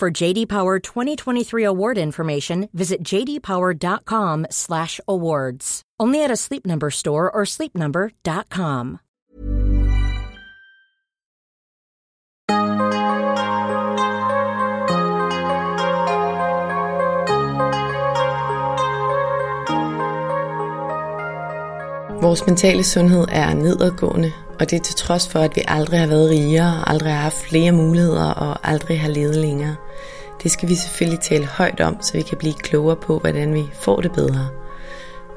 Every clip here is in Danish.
For JD Power 2023 award information, visit jdpower.com/awards. Only at a Sleep Number store or sleepnumber.com. Vores mentale sundhed er nedadgående, og det er til trods for, at vi aldrig har været rigere, aldrig har haft flere muligheder og aldrig har levet længere. Det skal vi selvfølgelig tale højt om, så vi kan blive klogere på, hvordan vi får det bedre.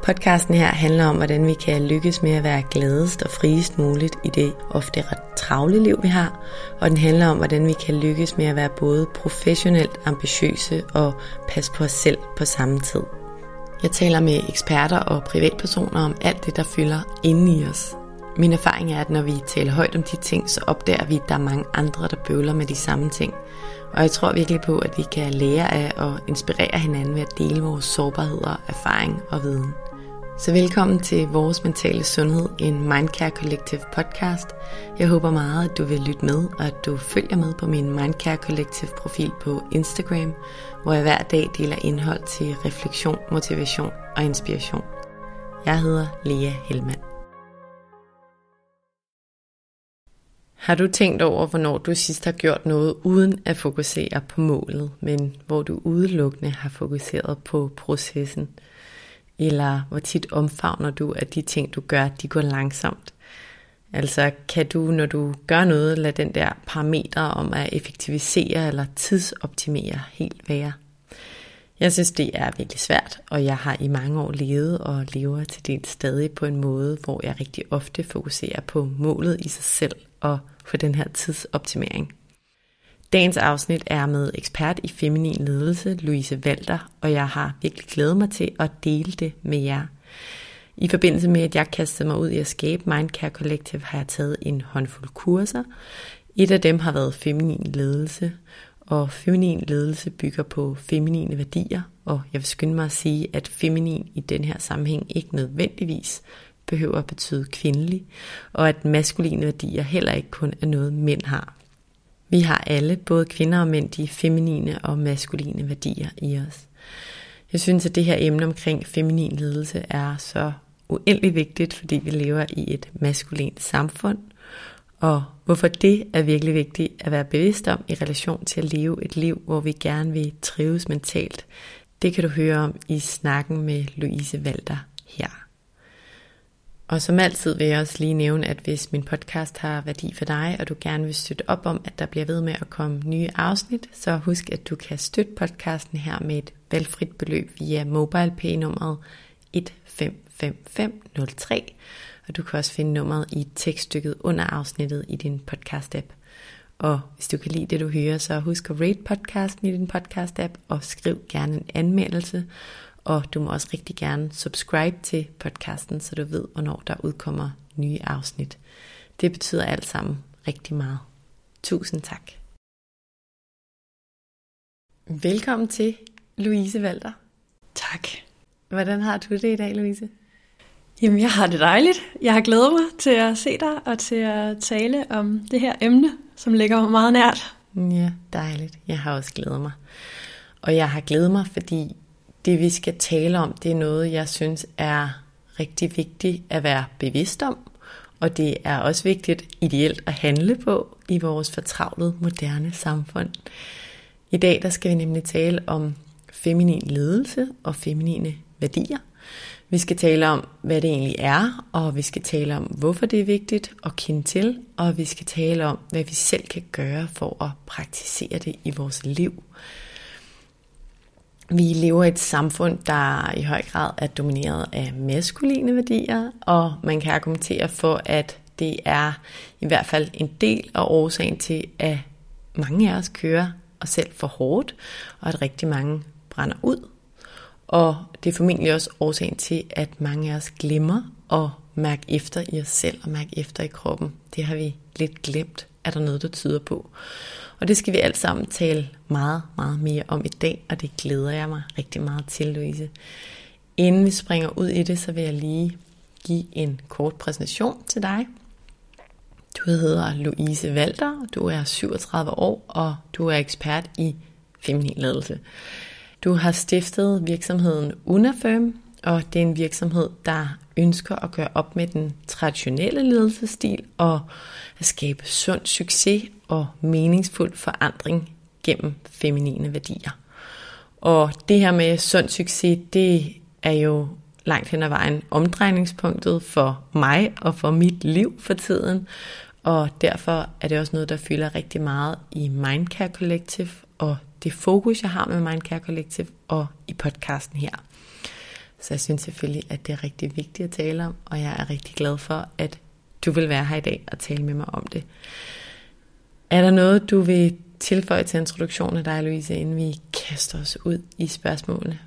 Podcasten her handler om, hvordan vi kan lykkes med at være gladest og friest muligt i det ofte ret travle liv, vi har. Og den handler om, hvordan vi kan lykkes med at være både professionelt ambitiøse og passe på os selv på samme tid. Jeg taler med eksperter og privatpersoner om alt det, der fylder inde i os. Min erfaring er, at når vi taler højt om de ting, så opdager vi, at der er mange andre, der bøvler med de samme ting. Og jeg tror virkelig på, at vi kan lære af og inspirere hinanden ved at dele vores sårbarheder, erfaring og viden. Så velkommen til Vores Mentale Sundhed, en Mindcare Collective podcast. Jeg håber meget, at du vil lytte med, og at du følger med på min Mindcare Collective profil på Instagram, hvor jeg hver dag deler indhold til refleksion, motivation og inspiration. Jeg hedder Lea Helmand. Har du tænkt over, hvornår du sidst har gjort noget uden at fokusere på målet, men hvor du udelukkende har fokuseret på processen? Eller hvor tit omfavner du, at de ting, du gør, de går langsomt? Altså kan du, når du gør noget, lade den der parameter om at effektivisere eller tidsoptimere helt være? Jeg synes, det er virkelig svært, og jeg har i mange år levet og lever til dels stadig på en måde, hvor jeg rigtig ofte fokuserer på målet i sig selv og for den her tidsoptimering. Dagens afsnit er med ekspert i feminin ledelse, Louise Walter, og jeg har virkelig glædet mig til at dele det med jer. I forbindelse med, at jeg kastede mig ud i at skabe Mindcare Collective, har jeg taget en håndfuld kurser. Et af dem har været feminin ledelse, og feminin ledelse bygger på feminine værdier, og jeg vil skynde mig at sige, at feminin i den her sammenhæng ikke nødvendigvis behøver at betyde kvindelig, og at maskuline værdier heller ikke kun er noget, mænd har. Vi har alle, både kvinder og mænd, de feminine og maskuline værdier i os. Jeg synes, at det her emne omkring feminin ledelse er så uendelig vigtigt, fordi vi lever i et maskulint samfund, og hvorfor det er virkelig vigtigt at være bevidst om i relation til at leve et liv, hvor vi gerne vil trives mentalt, det kan du høre om i snakken med Louise Valter her. Og som altid vil jeg også lige nævne, at hvis min podcast har værdi for dig, og du gerne vil støtte op om, at der bliver ved med at komme nye afsnit, så husk, at du kan støtte podcasten her med et valgfrit beløb via MobilePay-nummeret 155503, og du kan også finde nummeret i tekststykket under afsnittet i din podcast-app. Og hvis du kan lide det, du hører, så husk at rate podcasten i din podcast-app, og skriv gerne en anmeldelse, og du må også rigtig gerne subscribe til podcasten, så du ved, hvornår der udkommer nye afsnit. Det betyder alt sammen rigtig meget. Tusind tak. Velkommen til Louise Valter. Tak. Hvordan har du det i dag, Louise? Jamen, jeg har det dejligt. Jeg har glædet mig til at se dig og til at tale om det her emne, som ligger mig meget nært. Ja, dejligt. Jeg har også glædet mig. Og jeg har glædet mig, fordi det vi skal tale om, det er noget, jeg synes er rigtig vigtigt at være bevidst om, og det er også vigtigt ideelt at handle på i vores fortravlede moderne samfund. I dag der skal vi nemlig tale om feminin ledelse og feminine værdier. Vi skal tale om, hvad det egentlig er, og vi skal tale om, hvorfor det er vigtigt at kende til, og vi skal tale om, hvad vi selv kan gøre for at praktisere det i vores liv. Vi lever i et samfund, der i høj grad er domineret af maskuline værdier, og man kan argumentere for, at det er i hvert fald en del af årsagen til, at mange af os kører os selv for hårdt, og at rigtig mange brænder ud. Og det er formentlig også årsagen til, at mange af os glemmer at mærke efter i os selv og mærke efter i kroppen. Det har vi lidt glemt, er der noget, der tyder på. Og det skal vi alt sammen tale meget, meget mere om i dag, og det glæder jeg mig rigtig meget til, Louise. Inden vi springer ud i det, så vil jeg lige give en kort præsentation til dig. Du hedder Louise Walter, du er 37 år, og du er ekspert i feminin ledelse. Du har stiftet virksomheden Unafirm, og det er en virksomhed, der ønsker at gøre op med den traditionelle ledelsesstil og at skabe sund succes og meningsfuld forandring gennem feminine værdier. Og det her med sund succes, det er jo langt hen ad vejen omdrejningspunktet for mig og for mit liv for tiden. Og derfor er det også noget, der fylder rigtig meget i Mindcare Collective og det fokus, jeg har med Mindcare Collective og i podcasten her. Så jeg synes selvfølgelig, at det er rigtig vigtigt at tale om, og jeg er rigtig glad for, at du vil være her i dag og tale med mig om det. Er der noget, du vil tilføje til introduktionen af dig, Louise, inden vi kaster os ud i spørgsmålene?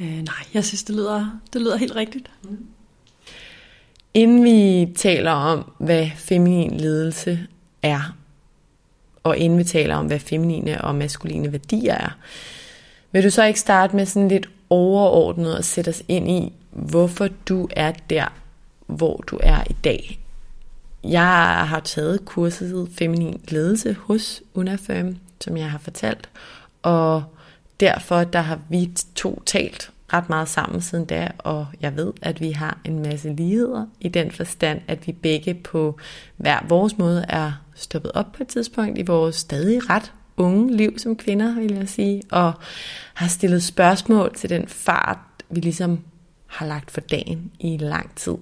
Øh, nej, jeg synes, det lyder, det lyder helt rigtigt. Mm. Inden vi taler om, hvad feminin ledelse er, og inden vi taler om, hvad feminine og maskuline værdier er, vil du så ikke starte med sådan lidt overordnet at sætte os ind i, hvorfor du er der, hvor du er i dag? Jeg har taget kurset Feminin Ledelse hos Unafirm, som jeg har fortalt, og derfor der har vi to talt ret meget sammen siden da, og jeg ved, at vi har en masse ligheder i den forstand, at vi begge på hver vores måde er stoppet op på et tidspunkt i vores stadig ret unge liv som kvinder, vil jeg sige, og har stillet spørgsmål til den fart, vi ligesom har lagt for dagen i lang tid.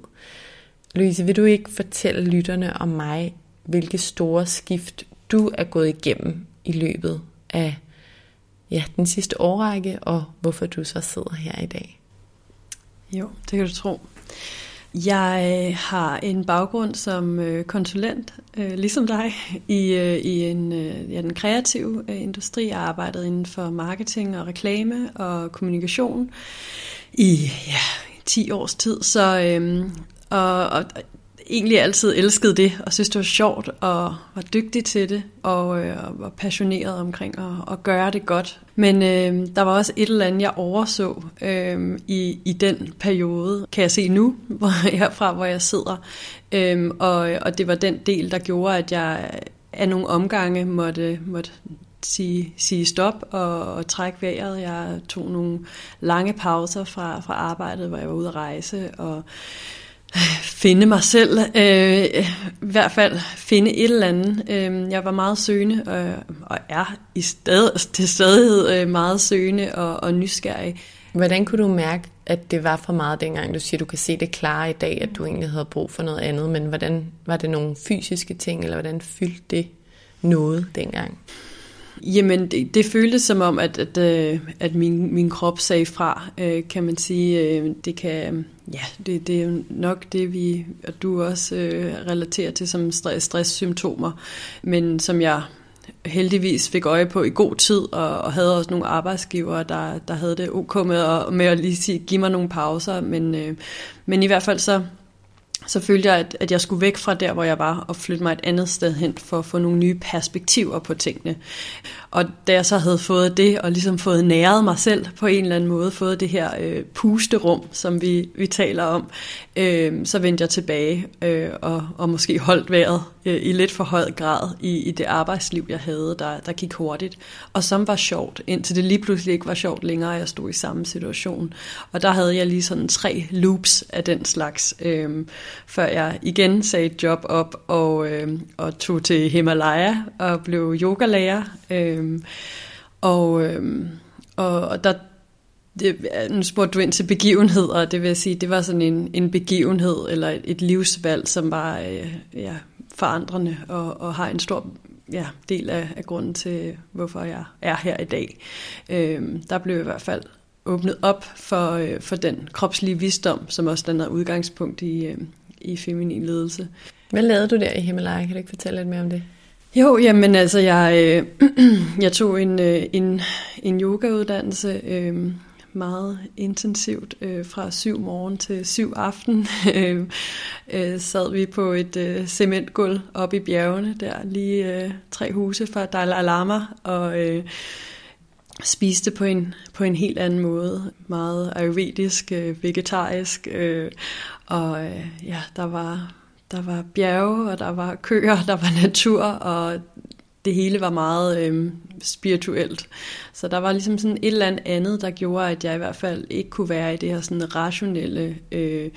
Louise, vil du ikke fortælle lytterne om mig, hvilke store skift du er gået igennem i løbet af ja, den sidste årrække, og hvorfor du så sidder her i dag? Jo, det kan du tro. Jeg øh, har en baggrund som øh, konsulent, øh, ligesom dig, i, i en, ja, den kreative industri. Jeg har arbejdet inden for marketing og reklame og kommunikation i ja, 10 års tid. Så, øhm, og, og egentlig altid elskede det, og synes det var sjovt, og var dygtig til det, og, øh, og var passioneret omkring at, at gøre det godt. Men øh, der var også et eller andet, jeg overså øh, i, i den periode, kan jeg se nu, hvor, jeg, fra hvor jeg sidder. Øh, og, og det var den del, der gjorde, at jeg af nogle omgange måtte, måtte sige, sige stop og, og trække vejret. Jeg tog nogle lange pauser fra, fra arbejdet, hvor jeg var ude at rejse, og finde mig selv, øh, i hvert fald finde et eller andet. Øh, jeg var meget søgende, og, og er i sted, til stadighed øh, meget søgende og, og nysgerrig. Hvordan kunne du mærke, at det var for meget dengang? Du siger, du kan se det klare i dag, at du egentlig havde brug for noget andet, men hvordan var det nogle fysiske ting, eller hvordan fyldte det noget dengang? Jamen, det, det føltes som om, at, at, øh, at min, min krop sagde fra, øh, kan man sige. Øh, det kan, ja, det, det er nok det, vi, og du også øh, relaterer til som stress, stresssymptomer, men som jeg heldigvis fik øje på i god tid, og, og havde også nogle arbejdsgivere, der, der havde det ok med at, med at lige sige, give mig nogle pauser, men, øh, men i hvert fald så så følte jeg, at, at jeg skulle væk fra der, hvor jeg var, og flytte mig et andet sted hen for at få nogle nye perspektiver på tingene. Og da jeg så havde fået det, og ligesom fået næret mig selv på en eller anden måde, fået det her øh, pusterum, som vi, vi taler om, øh, så vendte jeg tilbage øh, og, og måske holdt vejret øh, i lidt for høj grad i, i det arbejdsliv, jeg havde, der, der gik hurtigt. Og som var sjovt, indtil det lige pludselig ikke var sjovt længere, og jeg stod i samme situation. Og der havde jeg lige sådan tre loops af den slags, øh, før jeg igen sagde job op og, øh, og tog til Himalaya og blev yogalærer. Øh, og, øh, og, og der det, nu spurgte du ind til begivenheder, det vil jeg sige, det var sådan en, en begivenhed eller et, et livsvalg, som var øh, ja, forandrende og, og har en stor ja, del af, af grunden til, hvorfor jeg er her i dag. Øh, der blev i hvert fald åbnet op for, øh, for den kropslige visdom, som også er udgangspunkt i, øh, i feminin ledelse. Hvad lavede du der i Himalaya? Kan du ikke fortælle lidt mere om det? Jo, jamen altså, jeg, øh, jeg tog en, øh, en, en yogauddannelse øh, meget intensivt øh, fra syv morgen til syv aften. øh, øh, sad vi på et øh, cementgulv oppe i bjergene, der lige øh, tre huse fra Dalai Lama, og øh, spiste på en, på en helt anden måde. Meget ayurvedisk, øh, vegetarisk, øh, og øh, ja, der var der var bjerge, og der var køer, der var natur, og det hele var meget øh, spirituelt. Så der var ligesom sådan et eller andet, der gjorde, at jeg i hvert fald ikke kunne være i det her sådan rationelle, øh,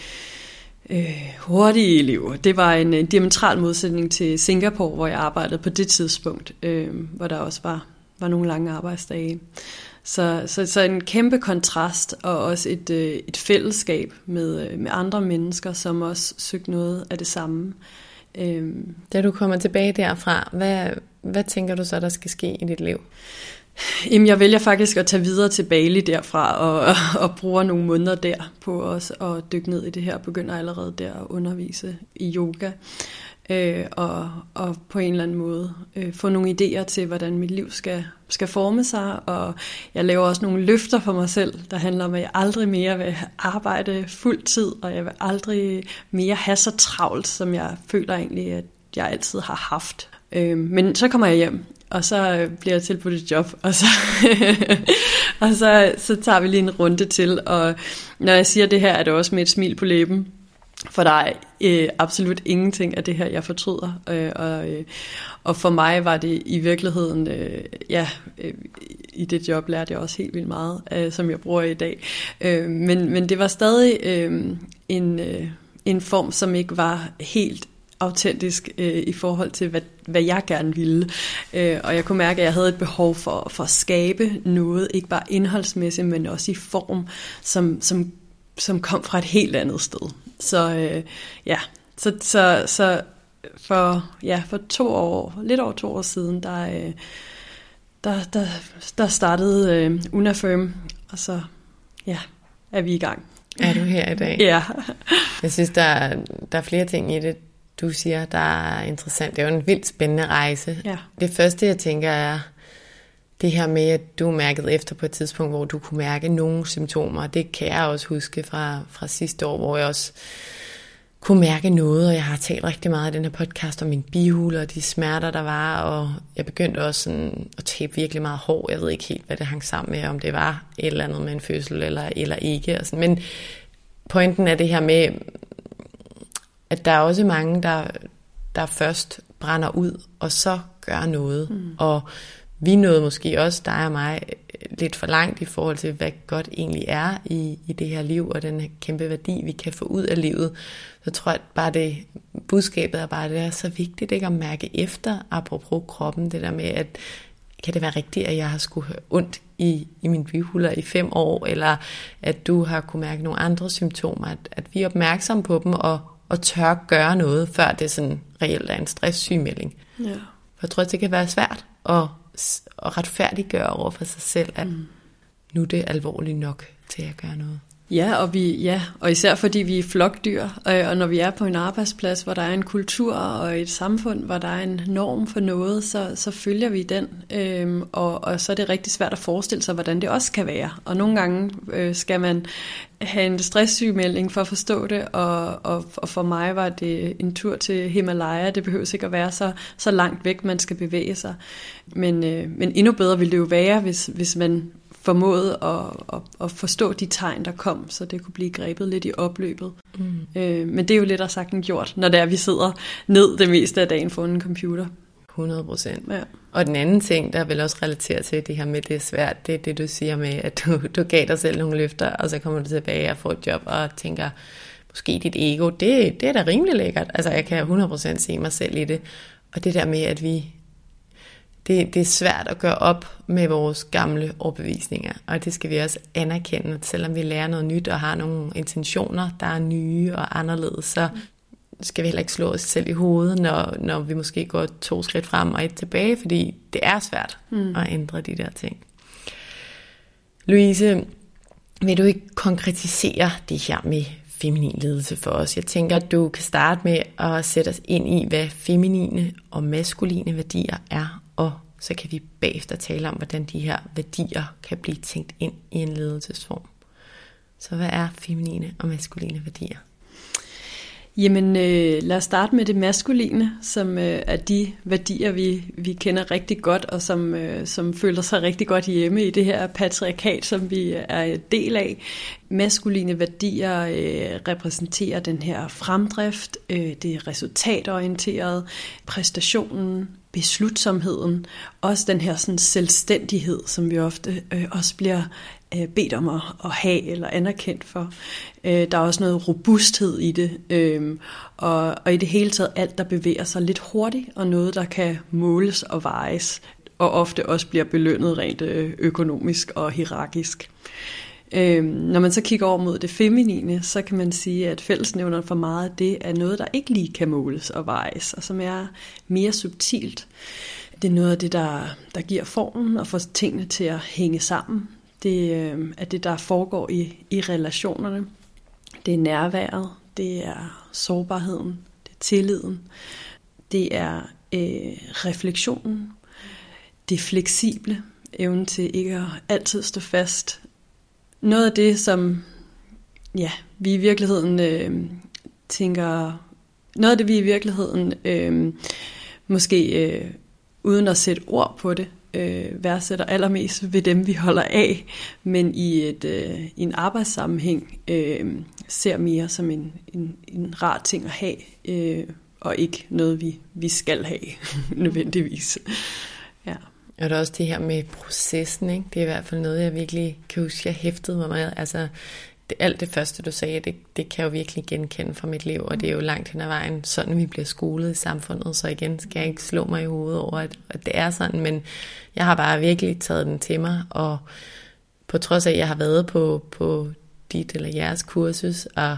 øh, hurtige liv. Det var en, en diametral modsætning til Singapore, hvor jeg arbejdede på det tidspunkt, øh, hvor der også var, var nogle lange arbejdsdage. Så, så, så en kæmpe kontrast, og også et, øh, et fællesskab med, øh, med andre mennesker, som også søgte noget af det samme. Øhm. Da du kommer tilbage derfra, hvad, hvad tænker du så, der skal ske i dit liv? Jamen, jeg vælger faktisk at tage videre til Bali derfra, og, og, og bruger nogle måneder der på os at dykke ned i det her, og begynder allerede der at undervise i yoga øh, og, og på en eller anden måde øh, få nogle idéer til, hvordan mit liv skal, skal forme sig. Og jeg laver også nogle løfter for mig selv, der handler om, at jeg aldrig mere vil arbejde fuld tid, og jeg vil aldrig mere have så travlt, som jeg føler egentlig, at jeg altid har haft. Øh, men så kommer jeg hjem, og så øh, bliver jeg tilbudt et job, og så, og så, så tager vi lige en runde til, og når jeg siger det her, er det også med et smil på læben, for der er øh, absolut ingenting af det her, jeg fortryder. Øh, og, øh, og for mig var det i virkeligheden, øh, ja, øh, i det job lærte jeg også helt vildt meget, øh, som jeg bruger i dag. Øh, men, men det var stadig øh, en, øh, en form, som ikke var helt autentisk øh, i forhold til, hvad, hvad jeg gerne ville. Øh, og jeg kunne mærke, at jeg havde et behov for, for at skabe noget, ikke bare indholdsmæssigt, men også i form, som, som, som kom fra et helt andet sted. Så øh, ja, så, så, så for, ja, for to år, lidt over to år siden, der, øh, der, der, der startede øh, Unafirm, og så ja, er vi i gang. Er du her i dag? Ja. Jeg synes, der er, der er flere ting i det, du siger, der er interessant. Det er jo en vildt spændende rejse. Ja. Det første, jeg tænker, er det her med, at du mærkede efter på et tidspunkt, hvor du kunne mærke nogle symptomer. Det kan jeg også huske fra, fra sidste år, hvor jeg også kunne mærke noget, og jeg har talt rigtig meget i den her podcast om min bihule og de smerter, der var, og jeg begyndte også sådan at tabe virkelig meget hår. Jeg ved ikke helt, hvad det hang sammen med, om det var et eller andet med en fødsel eller, eller ikke. Og sådan. Men pointen er det her med, at der er også mange, der, der først brænder ud, og så gør noget. Mm. Og vi nåede måske også, dig og mig, lidt for langt i forhold til, hvad godt egentlig er i, i det her liv, og den kæmpe værdi, vi kan få ud af livet. Så tror jeg bare det, budskabet er bare, det er så vigtigt ikke at mærke efter, apropos kroppen, det der med, at kan det være rigtigt, at jeg har skulle ondt i, i min bihuler i fem år, eller at du har kunne mærke nogle andre symptomer, at, at vi er opmærksomme på dem, og, og tør gøre noget, før det sådan reelt er en stresssygemelding. Ja. For jeg tror, at det kan være svært at at retfærdiggøre over for sig selv, at mm. nu er det alvorligt nok til at gøre noget. Ja, og, vi, ja, og især fordi vi er flokdyr, og, og når vi er på en arbejdsplads, hvor der er en kultur og et samfund, hvor der er en norm for noget, så, så følger vi den. Øhm, og, og så er det rigtig svært at forestille sig, hvordan det også kan være. Og nogle gange øh, skal man have en stresssygmelding for at forstå det, og, og, og for mig var det en tur til Himalaya. Det behøver ikke at være så, så langt væk, man skal bevæge sig. Men, øh, men endnu bedre ville det jo være, hvis, hvis man formåede at, at, at forstå de tegn, der kom, så det kunne blive grebet lidt i opløbet. Mm. Øh, men det er jo lidt at sagt gjort, når det er, at vi sidder ned det meste af dagen foran en computer. 100 procent. Ja. Og den anden ting, der vil også relatere til det her med, det er svært, det er det, du siger med, at du, du gav dig selv nogle løfter, og så kommer du tilbage og får et job og tænker, måske dit ego, det, det er da rimelig lækkert. Altså, jeg kan 100% se mig selv i det. Og det der med, at vi det, det er svært at gøre op med vores gamle overbevisninger, og det skal vi også anerkende, at selvom vi lærer noget nyt og har nogle intentioner, der er nye og anderledes, så skal vi heller ikke slå os selv i hovedet, når, når vi måske går to skridt frem og et tilbage, fordi det er svært mm. at ændre de der ting. Louise, vil du ikke konkretisere det her med feminin ledelse for os. Jeg tænker, at du kan starte med at sætte os ind i, hvad feminine og maskuline værdier er, og så kan vi bagefter tale om, hvordan de her værdier kan blive tænkt ind i en ledelsesform. Så hvad er feminine og maskuline værdier? Jamen, øh, lad os starte med det maskuline, som øh, er de værdier, vi, vi kender rigtig godt, og som, øh, som føler sig rigtig godt hjemme i det her patriarkat, som vi øh, er del af. Maskuline værdier øh, repræsenterer den her fremdrift, øh, det er resultatorienteret, præstationen, beslutsomheden, også den her sådan, selvstændighed, som vi ofte øh, også bliver øh, bedt om at, at have eller anerkendt for. Øh, der er også noget robusthed i det, øh, og, og i det hele taget alt, der bevæger sig lidt hurtigt, og noget, der kan måles og vejes, og ofte også bliver belønnet rent øh, økonomisk og hierarkisk. Øh, når man så kigger over mod det feminine, så kan man sige, at fællesnævneren for meget det er noget, der ikke lige kan måles og vejes, og som er mere subtilt. Det er noget af det, der, der giver formen og får tingene til at hænge sammen. Det øh, er det, der foregår i, i relationerne. Det er nærværet, det er sårbarheden, det er tilliden, det er øh, refleksionen, det er fleksible, evnen til ikke at altid stå fast. Noget af det, som ja, vi i virkeligheden øh, tænker, noget af det, vi i virkeligheden øh, måske øh, uden at sætte ord på det, øh, værdsætter allermest ved dem, vi holder af, men i, et, øh, i en arbejdssammenhæng øh, ser mere som en, en, en rar ting at have, øh, og ikke noget, vi, vi skal have nødvendigvis. Ja. Og der er også det her med processen, ikke? det er i hvert fald noget, jeg virkelig kan huske, jeg hæftede mig med. Altså, det, alt det første, du sagde, det, det kan jeg jo virkelig genkende fra mit liv, og det er jo langt hen ad vejen, sådan vi bliver skolet i samfundet, så igen skal jeg ikke slå mig i hovedet over, at, at det er sådan, men jeg har bare virkelig taget den til mig, og på trods af, at jeg har været på, på dit eller jeres kursus, og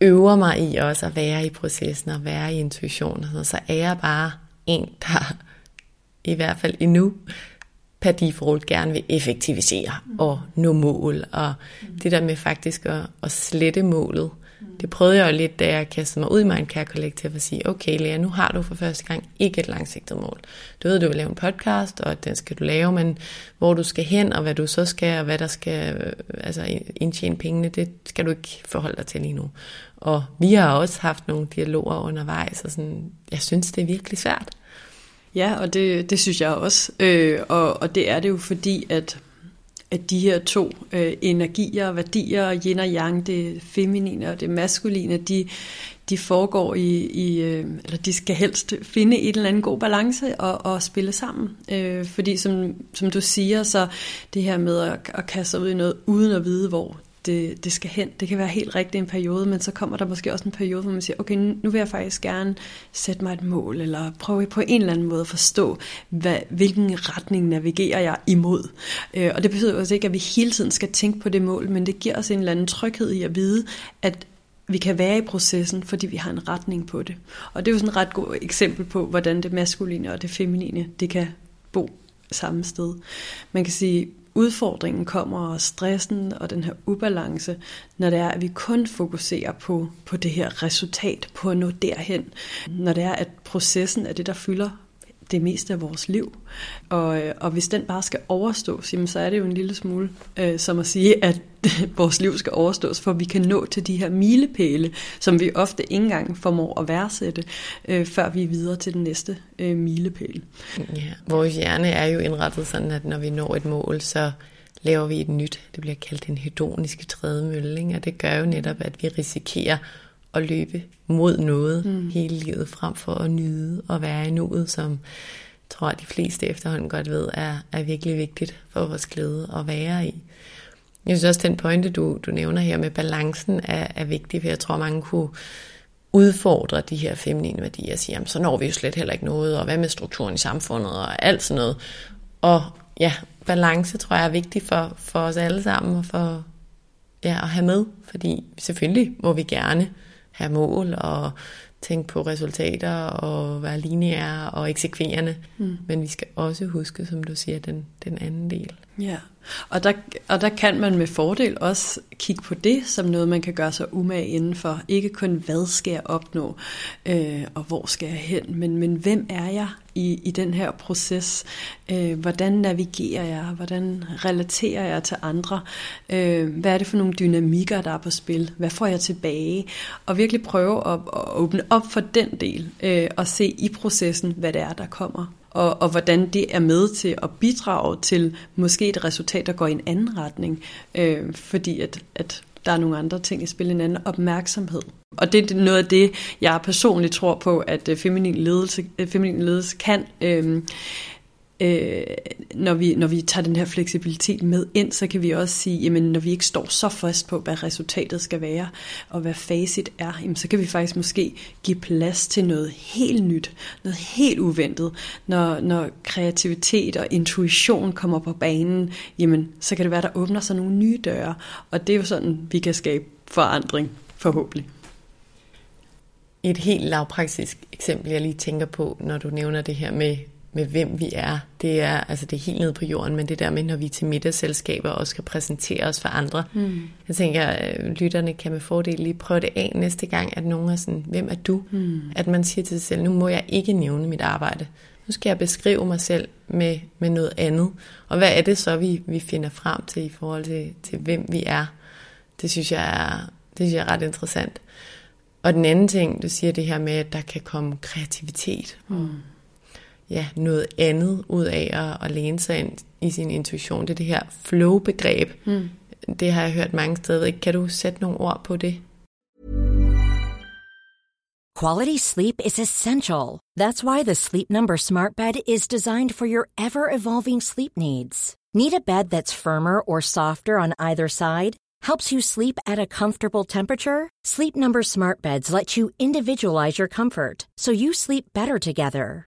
øver mig i også at være i processen og være i intuition, så er jeg bare en, der i hvert fald endnu per default gerne vil effektivisere og nå mål. Og det der med faktisk at, at slette målet, det prøvede jeg jo lidt, da jeg kastede mig ud i Mindcare Collective at sige, okay Lea, nu har du for første gang ikke et langsigtet mål. Du ved, du vil lave en podcast, og den skal du lave, men hvor du skal hen, og hvad du så skal, og hvad der skal altså indtjene pengene, det skal du ikke forholde dig til lige nu. Og vi har også haft nogle dialoger undervejs, og sådan, jeg synes, det er virkelig svært. Ja, og det, det synes jeg også. Øh, og, og det er det jo fordi, at, at de her to øh, energier, værdier, yin og yang, det feminine og det maskuline, de, de foregår i, i øh, eller de skal helst finde et eller andet god balance og, og spille sammen. Øh, fordi som, som du siger, så det her med at, at kaste sig ud i noget uden at vide, hvor det, det skal hen. Det kan være helt rigtigt en periode, men så kommer der måske også en periode, hvor man siger, okay, nu vil jeg faktisk gerne sætte mig et mål, eller prøve på en eller anden måde at forstå, hvad, hvilken retning navigerer jeg imod. Øh, og det betyder også altså ikke, at vi hele tiden skal tænke på det mål, men det giver os en eller anden tryghed i at vide, at vi kan være i processen, fordi vi har en retning på det. Og det er jo sådan et ret godt eksempel på, hvordan det maskuline og det feminine, det kan bo samme sted. Man kan sige, udfordringen kommer, og stressen og den her ubalance, når det er, at vi kun fokuserer på, på det her resultat, på at nå derhen. Når det er, at processen er det, der fylder det meste af vores liv. Og, øh, og hvis den bare skal overstås, jamen, så er det jo en lille smule øh, som at sige, at vores liv skal overstås, for vi kan nå til de her milepæle, som vi ofte ikke engang formår at værdsætte, øh, før vi er videre til den næste øh, milepæl. Ja, vores hjerne er jo indrettet sådan, at når vi når et mål, så laver vi et nyt. Det bliver kaldt en hedoniske trædemølle, og det gør jo netop, at vi risikerer at løbe mod noget mm. hele livet, frem for at nyde og være i nuet, som tror jeg, de fleste efterhånden godt ved, er, er virkelig vigtigt for vores glæde at være i. Jeg synes også, den pointe, du, du nævner her med balancen, er, er vigtig, for jeg tror, mange kunne udfordre de her feminine værdier og sige, jamen, så når vi jo slet heller ikke noget, og hvad med strukturen i samfundet, og alt sådan noget. Og ja, balance tror jeg er vigtig for, for os alle sammen, og for ja, at have med, fordi selvfølgelig må vi gerne have mål og tænke på resultater og være lineære og eksekverende. Mm. Men vi skal også huske, som du siger, den, den anden del. Ja, og der, og der kan man med fordel også kigge på det som noget, man kan gøre sig umage indenfor. Ikke kun, hvad skal jeg opnå, øh, og hvor skal jeg hen, men, men hvem er jeg i, i den her proces? Øh, hvordan navigerer jeg? Hvordan relaterer jeg til andre? Øh, hvad er det for nogle dynamikker, der er på spil? Hvad får jeg tilbage? Og virkelig prøve at, at åbne op for den del, øh, og se i processen, hvad det er, der kommer og, og hvordan det er med til at bidrage til måske et resultat, der går i en anden retning, øh, fordi at, at der er nogle andre ting i spil, en anden opmærksomhed. Og det er noget af det, jeg personligt tror på, at øh, feminin ledelse, øh, feminin ledelse kan. Øh, øh, når, vi, når vi tager den her fleksibilitet med ind, så kan vi også sige, jamen når vi ikke står så fast på, hvad resultatet skal være, og hvad facit er, jamen, så kan vi faktisk måske give plads til noget helt nyt, noget helt uventet. Når, når kreativitet og intuition kommer på banen, jamen så kan det være, der åbner sig nogle nye døre, og det er jo sådan, vi kan skabe forandring, forhåbentlig. Et helt lavpraktisk eksempel, jeg lige tænker på, når du nævner det her med med hvem vi er. Det er altså det er helt nede på jorden, men det der med, når vi er til middagsselskaber og skal præsentere os for andre. Mm. Jeg tænker, øh, lytterne kan med fordel lige prøve det af næste gang, at nogen er sådan, hvem er du? Mm. At man siger til sig selv, nu må jeg ikke nævne mit arbejde. Nu skal jeg beskrive mig selv med, med noget andet. Og hvad er det så, vi, vi finder frem til i forhold til, til, hvem vi er? Det synes jeg er, det synes jeg er ret interessant. Og den anden ting, du siger det her med, at der kan komme kreativitet. Mm ja, noget andet ud af at, at læne sig ind i sin intuition. Det er det her flow-begreb. Mm. Det har jeg hørt mange steder. Kan du sætte nogle ord på det? Quality sleep is essential. That's why the Sleep Number smart bed is designed for your ever-evolving sleep needs. Need a bed that's firmer or softer on either side? Helps you sleep at a comfortable temperature? Sleep Number smart beds let you individualize your comfort so you sleep better together.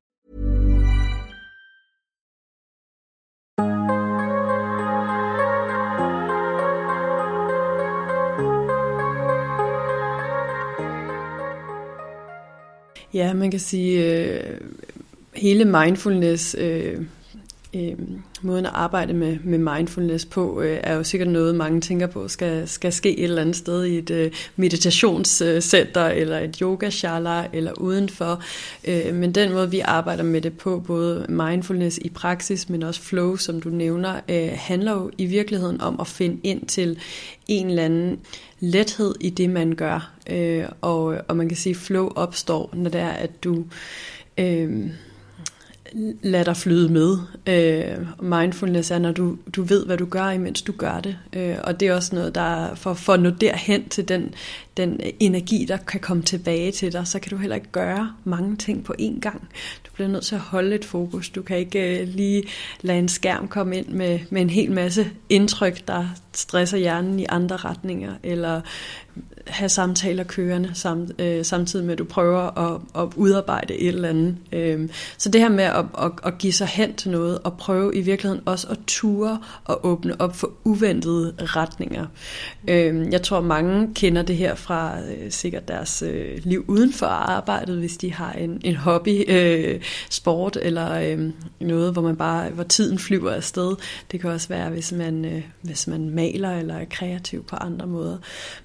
Ja, man kan sige, øh, hele mindfulness, øh, øh, måden at arbejde med, med mindfulness på, øh, er jo sikkert noget, mange tænker på, skal, skal ske et eller andet sted i et øh, meditationscenter, eller et yogashala, eller udenfor. Øh, men den måde, vi arbejder med det på, både mindfulness i praksis, men også flow, som du nævner, øh, handler jo i virkeligheden om at finde ind til en eller anden lethed i det, man gør. Øh, og, og man kan sige, at flow opstår, når det er, at du... Øh, lader dig flyde med. Øh, mindfulness er, når du, du ved, hvad du gør, imens du gør det. Øh, og det er også noget, der for, for at nå derhen til den, den energi, der kan komme tilbage til dig, så kan du heller ikke gøre mange ting på én gang. Du bliver nødt til at holde et fokus. Du kan ikke øh, lige lade en skærm komme ind med, med en hel masse indtryk, der stresser hjernen i andre retninger, eller have samtaler kørende samt, øh, samtidig med, at du prøver at, at udarbejde et eller andet. Øh, så det her med at, at, at give sig hen til noget, og prøve i virkeligheden også at ture og åbne op for uventede retninger. Øh, jeg tror, mange kender det her fra øh, sikkert deres øh, liv uden for arbejdet, hvis de har en, en hobby, øh, sport eller øh, noget, hvor man bare hvor tiden flyver afsted. Det kan også være, hvis man, øh, hvis man maler eller er kreativ på andre måder.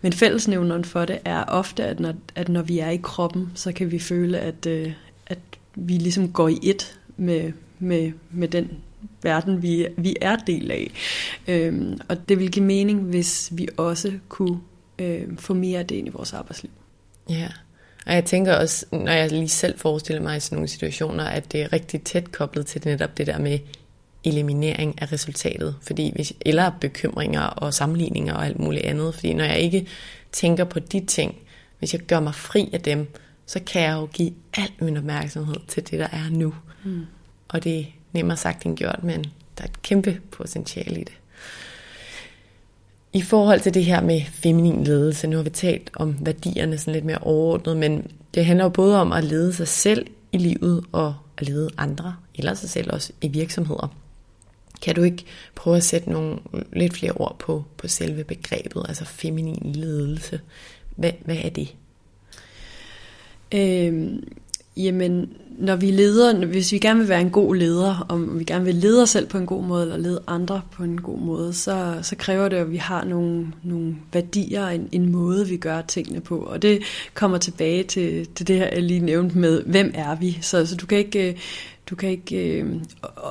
Men fællesnævneren for det er ofte, at når, at når vi er i kroppen, så kan vi føle, at, øh, at vi ligesom går i et med, med, med den verden, vi, vi er del af. Øhm, og det vil give mening, hvis vi også kunne øh, få mere af det ind i vores arbejdsliv. Ja, Og jeg tænker også, når jeg lige selv forestiller mig i sådan nogle situationer, at det er rigtig tæt koblet til netop det der med eliminering af resultatet, fordi hvis, eller bekymringer og sammenligninger og alt muligt andet. Fordi når jeg ikke tænker på de ting, hvis jeg gør mig fri af dem, så kan jeg jo give al min opmærksomhed til det, der er nu. Mm. Og det er nemmere sagt end gjort, men der er et kæmpe potentiale i det. I forhold til det her med feminin ledelse, nu har vi talt om værdierne sådan lidt mere overordnet, men det handler jo både om at lede sig selv i livet og at lede andre, eller sig selv også i virksomheder. Kan du ikke prøve at sætte nogle lidt flere ord på, på selve begrebet, altså feminin ledelse? Hvad, hvad er det? Øhm, jamen, når vi leder, hvis vi gerne vil være en god leder, om vi gerne vil lede os selv på en god måde, eller lede andre på en god måde, så, så kræver det, at vi har nogle, nogle værdier, en, en måde, vi gør tingene på. Og det kommer tilbage til, til det her, jeg lige nævnte med, hvem er vi? Så, så du kan ikke øh, du kan ikke øh,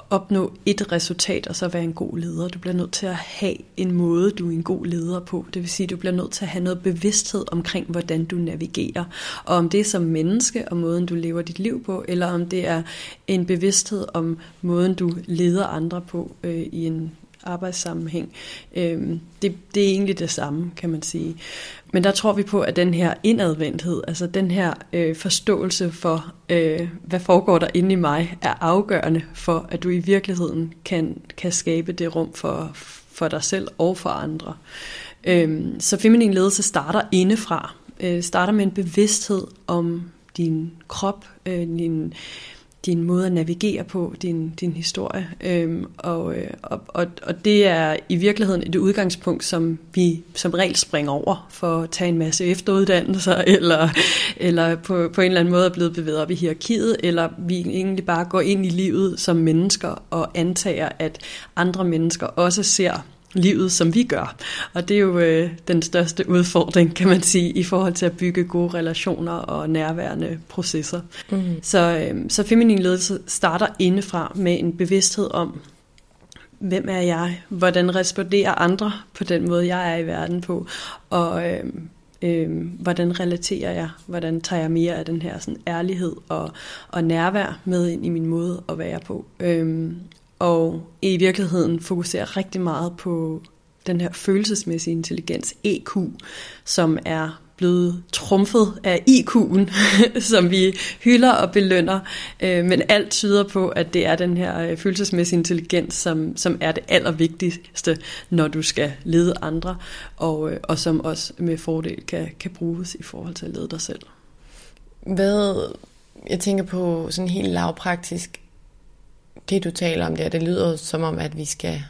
opnå et resultat og så være en god leder. Du bliver nødt til at have en måde, du er en god leder på. Det vil sige, du bliver nødt til at have noget bevidsthed omkring, hvordan du navigerer. Og om det er som menneske og måden, du lever dit liv på, eller om det er en bevidsthed om måden, du leder andre på øh, i en arbejdssammenhæng. Øh, det, det er egentlig det samme, kan man sige. Men der tror vi på, at den her indadvendthed, altså den her øh, forståelse for, øh, hvad foregår der inde i mig, er afgørende for, at du i virkeligheden kan, kan skabe det rum for, for dig selv og for andre. Øh, så feminin ledelse starter indefra. Øh, starter med en bevidsthed om din krop, øh, din din måde at navigere på, din, din historie. Øhm, og, øh, og, og, og det er i virkeligheden et udgangspunkt, som vi som regel springer over for at tage en masse efteruddannelser, eller, eller på, på en eller anden måde er blevet bevæget op i hierarkiet, eller vi egentlig bare går ind i livet som mennesker og antager, at andre mennesker også ser livet, som vi gør. Og det er jo øh, den største udfordring, kan man sige, i forhold til at bygge gode relationer og nærværende processer. Mm. Så, øh, så feminin ledelse starter indefra med en bevidsthed om, hvem er jeg? Hvordan responderer andre på den måde, jeg er i verden på? Og øh, øh, hvordan relaterer jeg? Hvordan tager jeg mere af den her sådan, ærlighed og, og nærvær med ind i min måde at være på? Øh, og i virkeligheden fokuserer rigtig meget på den her følelsesmæssige intelligens, EQ, som er blevet trumfet af IQ'en, som vi hylder og belønner. Øh, men alt tyder på, at det er den her øh, følelsesmæssige intelligens, som, som er det allervigtigste, når du skal lede andre, og, øh, og som også med fordel kan, kan bruges i forhold til at lede dig selv. Hvad, jeg tænker på sådan helt lavpraktisk, det du taler om der, det lyder som om, at vi skal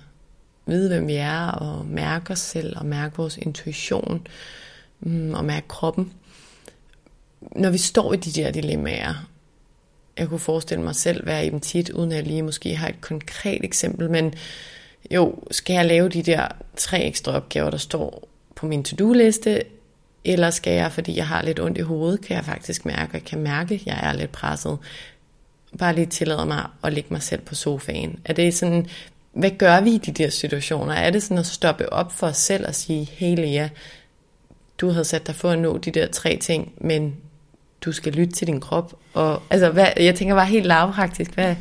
vide, hvem vi er, og mærke os selv, og mærke vores intuition, mm, og mærke kroppen. Når vi står i de der dilemmaer, jeg kunne forestille mig selv være i dem tit, uden at jeg lige måske har et konkret eksempel, men jo, skal jeg lave de der tre ekstra opgaver, der står på min to-do-liste, eller skal jeg, fordi jeg har lidt ondt i hovedet, kan jeg faktisk mærke, og jeg kan mærke, at jeg er lidt presset bare lige tillader mig at lægge mig selv på sofaen? Er det sådan, hvad gør vi i de der situationer? Er det sådan at stoppe op for os selv og sige, hey Lea, du havde sat dig for at nå de der tre ting, men du skal lytte til din krop. Og, altså, hvad, jeg tænker bare helt lavpraktisk, hvad,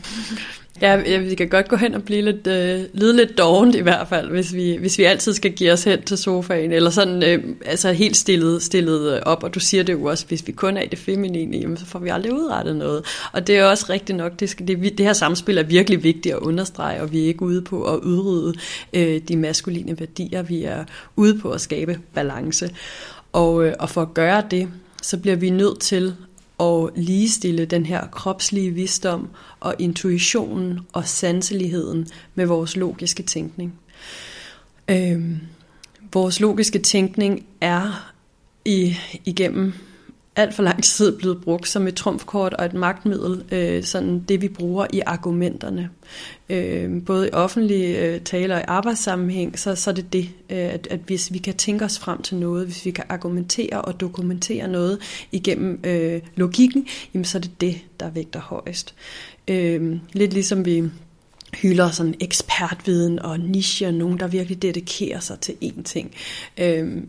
Ja, ja, vi kan godt gå hen og blive lidt, øh, lide lidt dovent i hvert fald, hvis vi, hvis vi altid skal give os hen til sofaen, eller sådan øh, altså helt stillet, stillet øh, op, og du siger det jo også, hvis vi kun er i det feminine, jamen, så får vi aldrig udrettet noget. Og det er også rigtigt nok, det, skal, det, det her samspil er virkelig vigtigt at understrege, og vi er ikke ude på at udrydde øh, de maskuline værdier, vi er ude på at skabe balance. Og, øh, og for at gøre det, så bliver vi nødt til og ligestille den her kropslige visdom og intuitionen og sanseligheden med vores logiske tænkning. Øhm, vores logiske tænkning er i, igennem alt for lang tid blevet brugt som et trumfkort og et magtmiddel, øh, sådan det vi bruger i argumenterne. Øh, både i offentlige øh, taler og i arbejdssammenhæng, så, så er det det, øh, at, at hvis vi kan tænke os frem til noget, hvis vi kan argumentere og dokumentere noget igennem øh, logikken, jamen, så er det det, der vægter højst. Øh, lidt ligesom vi hylder sådan ekspertviden og niche, og nogen, der virkelig dedikerer sig til én ting. Øh,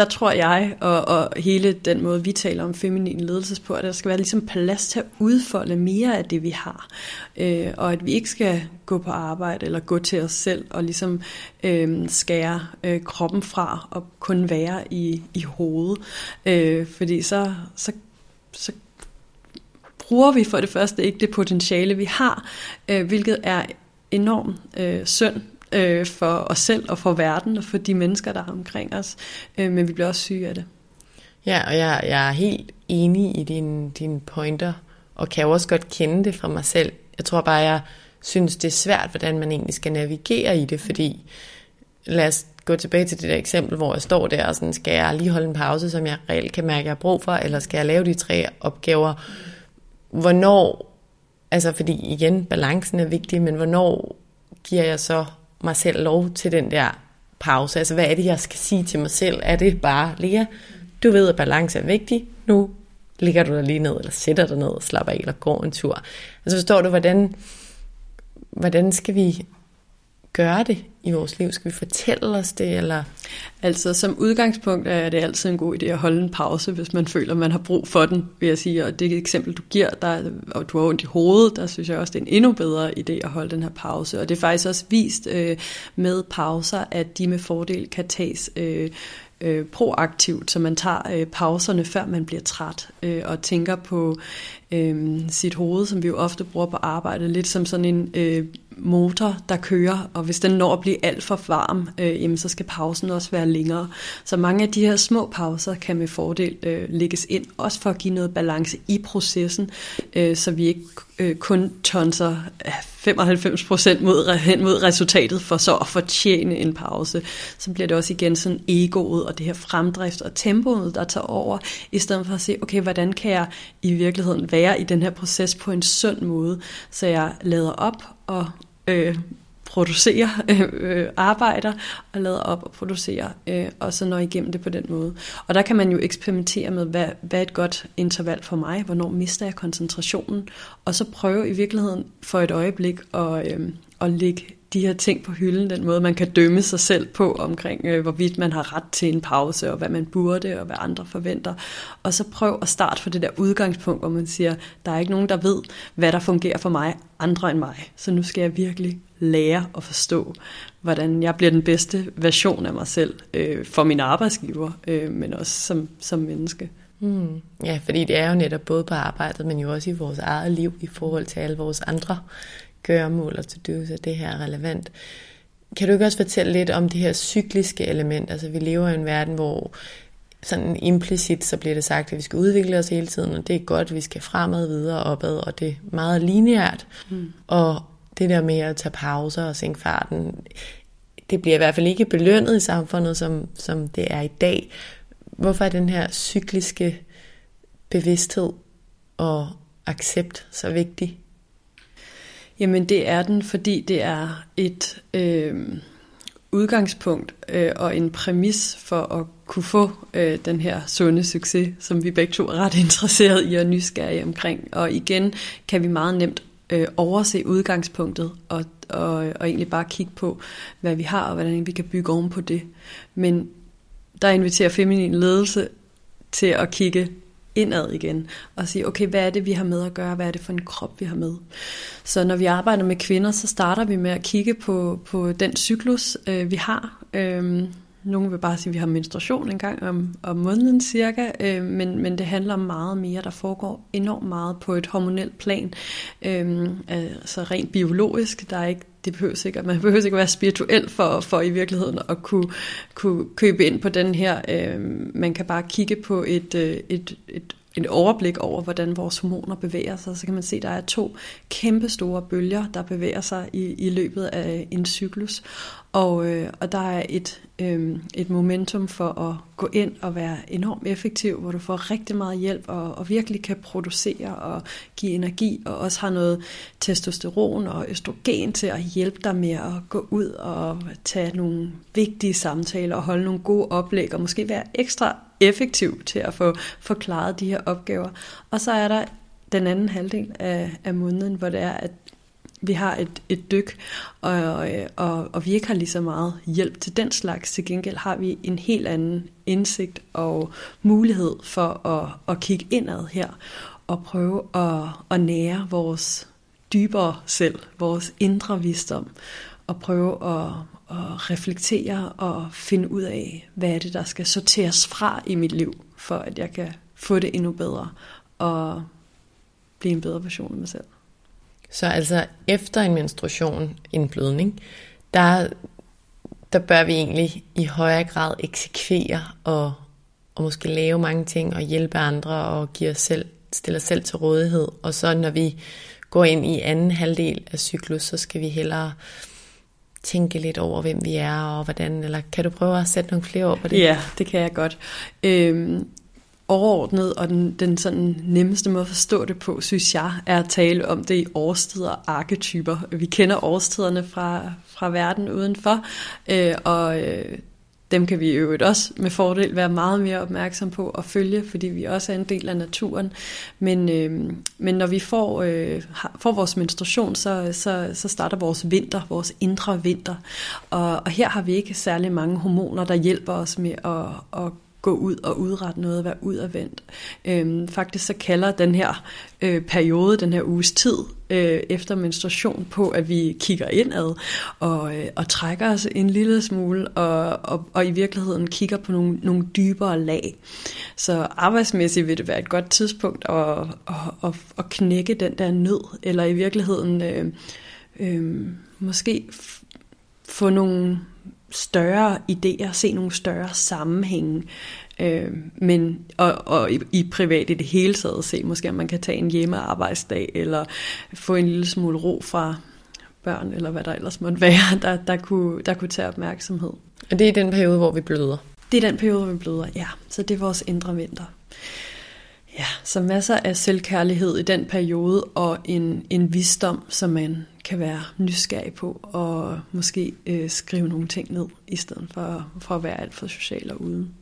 der tror jeg, og, og hele den måde, vi taler om feminin ledelse på, at der skal være ligesom plads til at udfolde mere af det, vi har. Øh, og at vi ikke skal gå på arbejde eller gå til os selv og ligesom øh, skære øh, kroppen fra og kun være i, i hovedet. Øh, fordi så, så, så bruger vi for det første ikke det potentiale, vi har, øh, hvilket er enormt øh, synd øh, for os selv og for verden og for de mennesker, der er omkring os. Øh, men vi bliver også syge af det. Ja, og jeg, jeg er helt enig i dine din pointer, og kan jo også godt kende det fra mig selv. Jeg tror bare, jeg synes, det er svært, hvordan man egentlig skal navigere i det, fordi lad os gå tilbage til det der eksempel, hvor jeg står der, og sådan, skal jeg lige holde en pause, som jeg reelt kan mærke, jeg har brug for, eller skal jeg lave de tre opgaver? Hvornår, altså fordi igen, balancen er vigtig, men hvornår giver jeg så mig selv lov til den der pause? Altså, hvad er det, jeg skal sige til mig selv? Er det bare, Lea, du ved, at balance er vigtig, nu ligger du der lige ned, eller sætter dig ned og slapper af, eller går en tur. Altså, forstår du, hvordan, hvordan skal vi gøre det i vores liv? Skal vi fortælle os det? Eller? Altså som udgangspunkt er det altid en god idé at holde en pause, hvis man føler, man har brug for den, vil jeg sige. Og det eksempel, du giver, der, og du har ondt i hovedet, der synes jeg også, det er en endnu bedre idé at holde den her pause. Og det er faktisk også vist øh, med pauser, at de med fordel kan tages øh, øh, proaktivt, så man tager øh, pauserne, før man bliver træt, øh, og tænker på øh, sit hoved, som vi jo ofte bruger på arbejde, lidt som sådan en øh, motor, der kører, og hvis den når at blive alt for varm, øh, jamen, så skal pausen også være længere. Så mange af de her små pauser kan med fordel øh, lægges ind, også for at give noget balance i processen, øh, så vi ikke øh, kun tonser 95% mod, hen mod resultatet for så at fortjene en pause. Så bliver det også igen sådan egoet og det her fremdrift og tempoet, der tager over, i stedet for at se, okay, hvordan kan jeg i virkeligheden være i den her proces på en sund måde, så jeg lader op og øh, producerer, øh, arbejder og lader op og producerer, øh, og så når igennem det på den måde. Og der kan man jo eksperimentere med, hvad, hvad er et godt interval for mig, hvornår mister jeg koncentrationen, og så prøve i virkeligheden for et øjeblik at, øh, at lægge de her ting på hylden, den måde man kan dømme sig selv på omkring, øh, hvorvidt man har ret til en pause, og hvad man burde, og hvad andre forventer. Og så prøv at starte fra det der udgangspunkt, hvor man siger, der er ikke nogen, der ved, hvad der fungerer for mig, andre end mig. Så nu skal jeg virkelig lære at forstå, hvordan jeg bliver den bedste version af mig selv øh, for min arbejdsgiver, øh, men også som, som menneske. Mm. Ja, fordi det er jo netop både på arbejdet, men jo også i vores eget liv i forhold til alle vores andre gøremål og to-do's, at det her er relevant. Kan du ikke også fortælle lidt om det her cykliske element? Altså vi lever i en verden, hvor sådan implicit så bliver det sagt, at vi skal udvikle os hele tiden, og det er godt, vi skal fremad, videre, opad, og det er meget lineært. Mm. Og det der med at tage pauser og sænke farten, det bliver i hvert fald ikke belønnet i samfundet, som, som det er i dag. Hvorfor er den her cykliske bevidsthed og accept så vigtig? Jamen det er den, fordi det er et øh, udgangspunkt øh, og en præmis for at kunne få øh, den her sunde succes, som vi begge to er ret interesseret i og nysgerrige omkring. Og igen kan vi meget nemt øh, overse udgangspunktet og, og, og egentlig bare kigge på, hvad vi har og hvordan vi kan bygge oven på det. Men der inviterer feminin ledelse til at kigge indad igen og sige, okay, hvad er det, vi har med at gøre? Hvad er det for en krop, vi har med? Så når vi arbejder med kvinder, så starter vi med at kigge på, på den cyklus, øh, vi har. Øh, nogle vil bare sige, at vi har menstruation en gang om, om måneden cirka, øh, men, men det handler om meget mere. Der foregår enormt meget på et hormonelt plan, øh, altså rent biologisk. Der er ikke det behøver ikke, man behøver ikke at være spirituel for, for i virkeligheden at kunne, kunne købe ind på den her. Øh, man kan bare kigge på et, øh, et, et, et overblik over, hvordan vores hormoner bevæger sig. Så kan man se, at der er to kæmpe store bølger, der bevæger sig i, i løbet af en cyklus. Og, øh, og der er et, øh, et momentum for at gå ind og være enormt effektiv, hvor du får rigtig meget hjælp og, og virkelig kan producere og give energi, og også har noget testosteron og østrogen til at hjælpe dig med at gå ud og tage nogle vigtige samtaler og holde nogle gode oplæg, og måske være ekstra effektiv til at få forklaret de her opgaver. Og så er der den anden halvdel af, af måneden, hvor det er, at vi har et, et dyk, og, og, og vi ikke har lige så meget hjælp til den slags. Til gengæld har vi en helt anden indsigt og mulighed for at, at kigge indad her og prøve at, at nære vores dybere selv, vores indre visdom, og prøve at, at reflektere og finde ud af, hvad er det, der skal sorteres fra i mit liv, for at jeg kan få det endnu bedre og blive en bedre version af mig selv. Så altså efter en menstruation, en blødning, der, der bør vi egentlig i højere grad eksekvere og, og måske lave mange ting og hjælpe andre og give os selv, stille os selv til rådighed. Og så når vi går ind i anden halvdel af cyklus, så skal vi hellere tænke lidt over, hvem vi er og hvordan, eller kan du prøve at sætte nogle flere ord på det? Ja, det kan jeg godt. Øhm, overordnet, og den, den sådan nemmeste måde at forstå det på, synes jeg, er at tale om det i årstider og arketyper. Vi kender årstiderne fra, fra verden udenfor, øh, og øh, dem kan vi jo også med fordel være meget mere opmærksom på at følge, fordi vi også er en del af naturen. Men, øh, men når vi får, øh, får vores menstruation, så, så, så starter vores vinter, vores indre vinter. Og, og her har vi ikke særlig mange hormoner, der hjælper os med at, at gå ud og udrette noget, være udadvendt. Øhm, faktisk så kalder den her øh, periode, den her uges tid øh, efter menstruation på, at vi kigger indad og, øh, og trækker os en lille smule og, og, og i virkeligheden kigger på nogle, nogle dybere lag. Så arbejdsmæssigt vil det være et godt tidspunkt at, at, at, at knække den der nød, eller i virkeligheden øh, øh, måske få nogle større idéer, se nogle større sammenhænge, øh, men, og, og i, i privat i det hele taget se, måske om man kan tage en hjemmearbejdsdag, eller få en lille smule ro fra børn, eller hvad der ellers måtte være, der, der, kunne, der kunne tage opmærksomhed. Og det er den periode, hvor vi bløder? Det er den periode, hvor vi bløder, ja. Så det er vores indre vinter. Ja, så masser af selvkærlighed i den periode, og en, en visdom, som man kan være nysgerrig på, og måske øh, skrive nogle ting ned, i stedet for, for at være alt for social og uden.